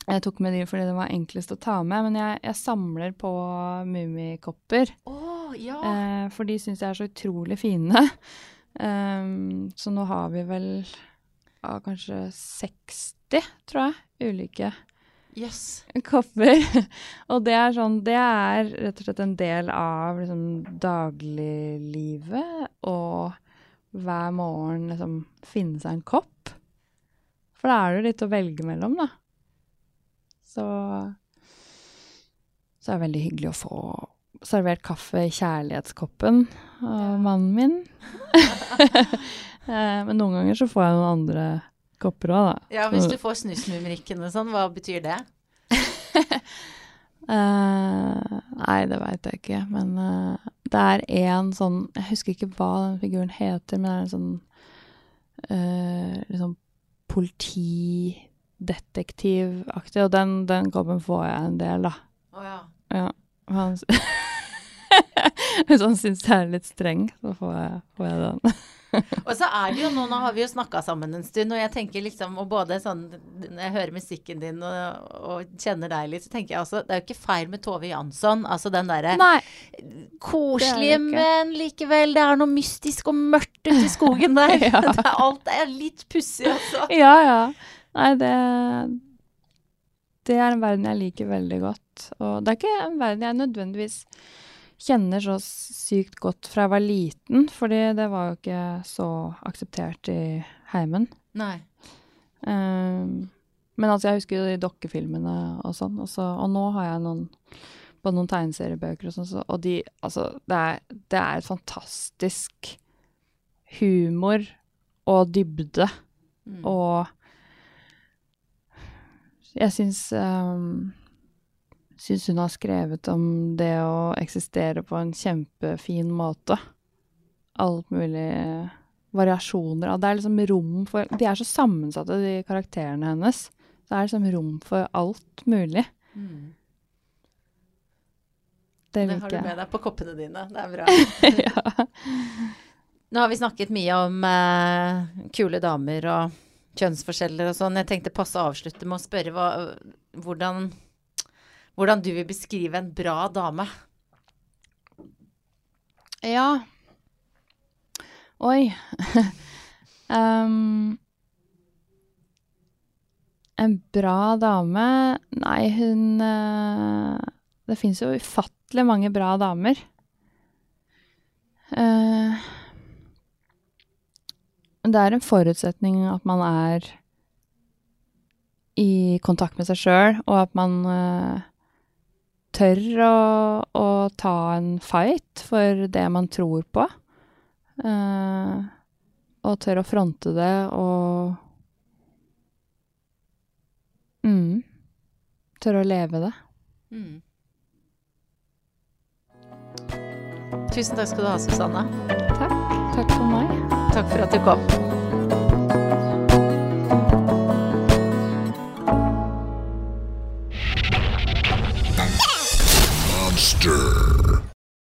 Jeg tok med de fordi det var enklest å ta med, men jeg, jeg samler på mummikopper. Oh, ja. Eh, for de syns jeg er så utrolig fine. Um, [laughs] så nå har vi vel ah, kanskje 60, tror jeg, ulike yes. kopper. [laughs] og det er sånn Det er rett og slett en del av liksom, dagliglivet. Og hver morgen liksom finne seg en kopp. For da er det litt å velge mellom, da. Så Så er det veldig hyggelig å få servert kaffe i kjærlighetskoppen av mannen min. [laughs] Eh, Men noen ganger så får jeg noen andre kopper òg, da. Ja, hvis du får snusmumrikken og sånn, hva betyr det? uh, [laughs] nei, det veit jeg ikke, men uh, det er en sånn Jeg husker ikke hva den figuren heter, men det er en sånn uh, liksom politidetektivaktig, og den, den koppen får jeg en del, da. Oh, ja. Ja. Han, [laughs] hvis han syns jeg er litt streng, så får jeg, får jeg den. [laughs] Og så er det jo nå, nå har vi jo snakka sammen en stund, og jeg tenker liksom, og både sånn Når jeg hører musikken din og, og kjenner deg litt, så tenker jeg altså Det er jo ikke feil med Tove Jansson. Altså den derre koselige, men likevel Det er noe mystisk og mørkt ute i skogen der. [laughs] Ja. det alt er litt pussig også. Ja, ja. Nei, det Det er en verden jeg liker veldig godt. Og det er ikke en verden jeg nødvendigvis kjenner så sykt godt fra jeg var liten, fordi det var jo ikke så akseptert i heimen. Nei. Um, men altså, jeg husker jo de dokkefilmene og sånn, og, så, og nå har jeg noen på noen tegneseriebøker og sånn, så, og de Altså, det er, det er et fantastisk humor og dybde. Mm. Og jeg syns um, Syns hun har skrevet om det å eksistere på en kjempefin måte. Alt mulig variasjoner av Det er liksom rom for De er så sammensatte, de karakterene hennes. Det er liksom rom for alt mulig. Mm. Det Det har du med deg på koppene dine. Det er bra. [laughs] ja. Nå har vi snakket mye om eh, kule damer og kjønnsforskjeller og sånn. Jeg tenkte passe å avslutte med å spørre hva, hvordan, hvordan du vil beskrive en bra dame. Ja. Oi. [laughs] um, en bra dame Nei, hun uh, Det fins jo ufattelig mange bra damer. Uh, det er en forutsetning at man er i kontakt med seg sjøl, og at man uh, tør å, å, ta en fight for det man tror på. Uh, og tør å fronte det og mm, Tør å leve det. Mm. Tusen takk skal du ha, Susanne. Takk. Takk for meg. Takk for at du kom.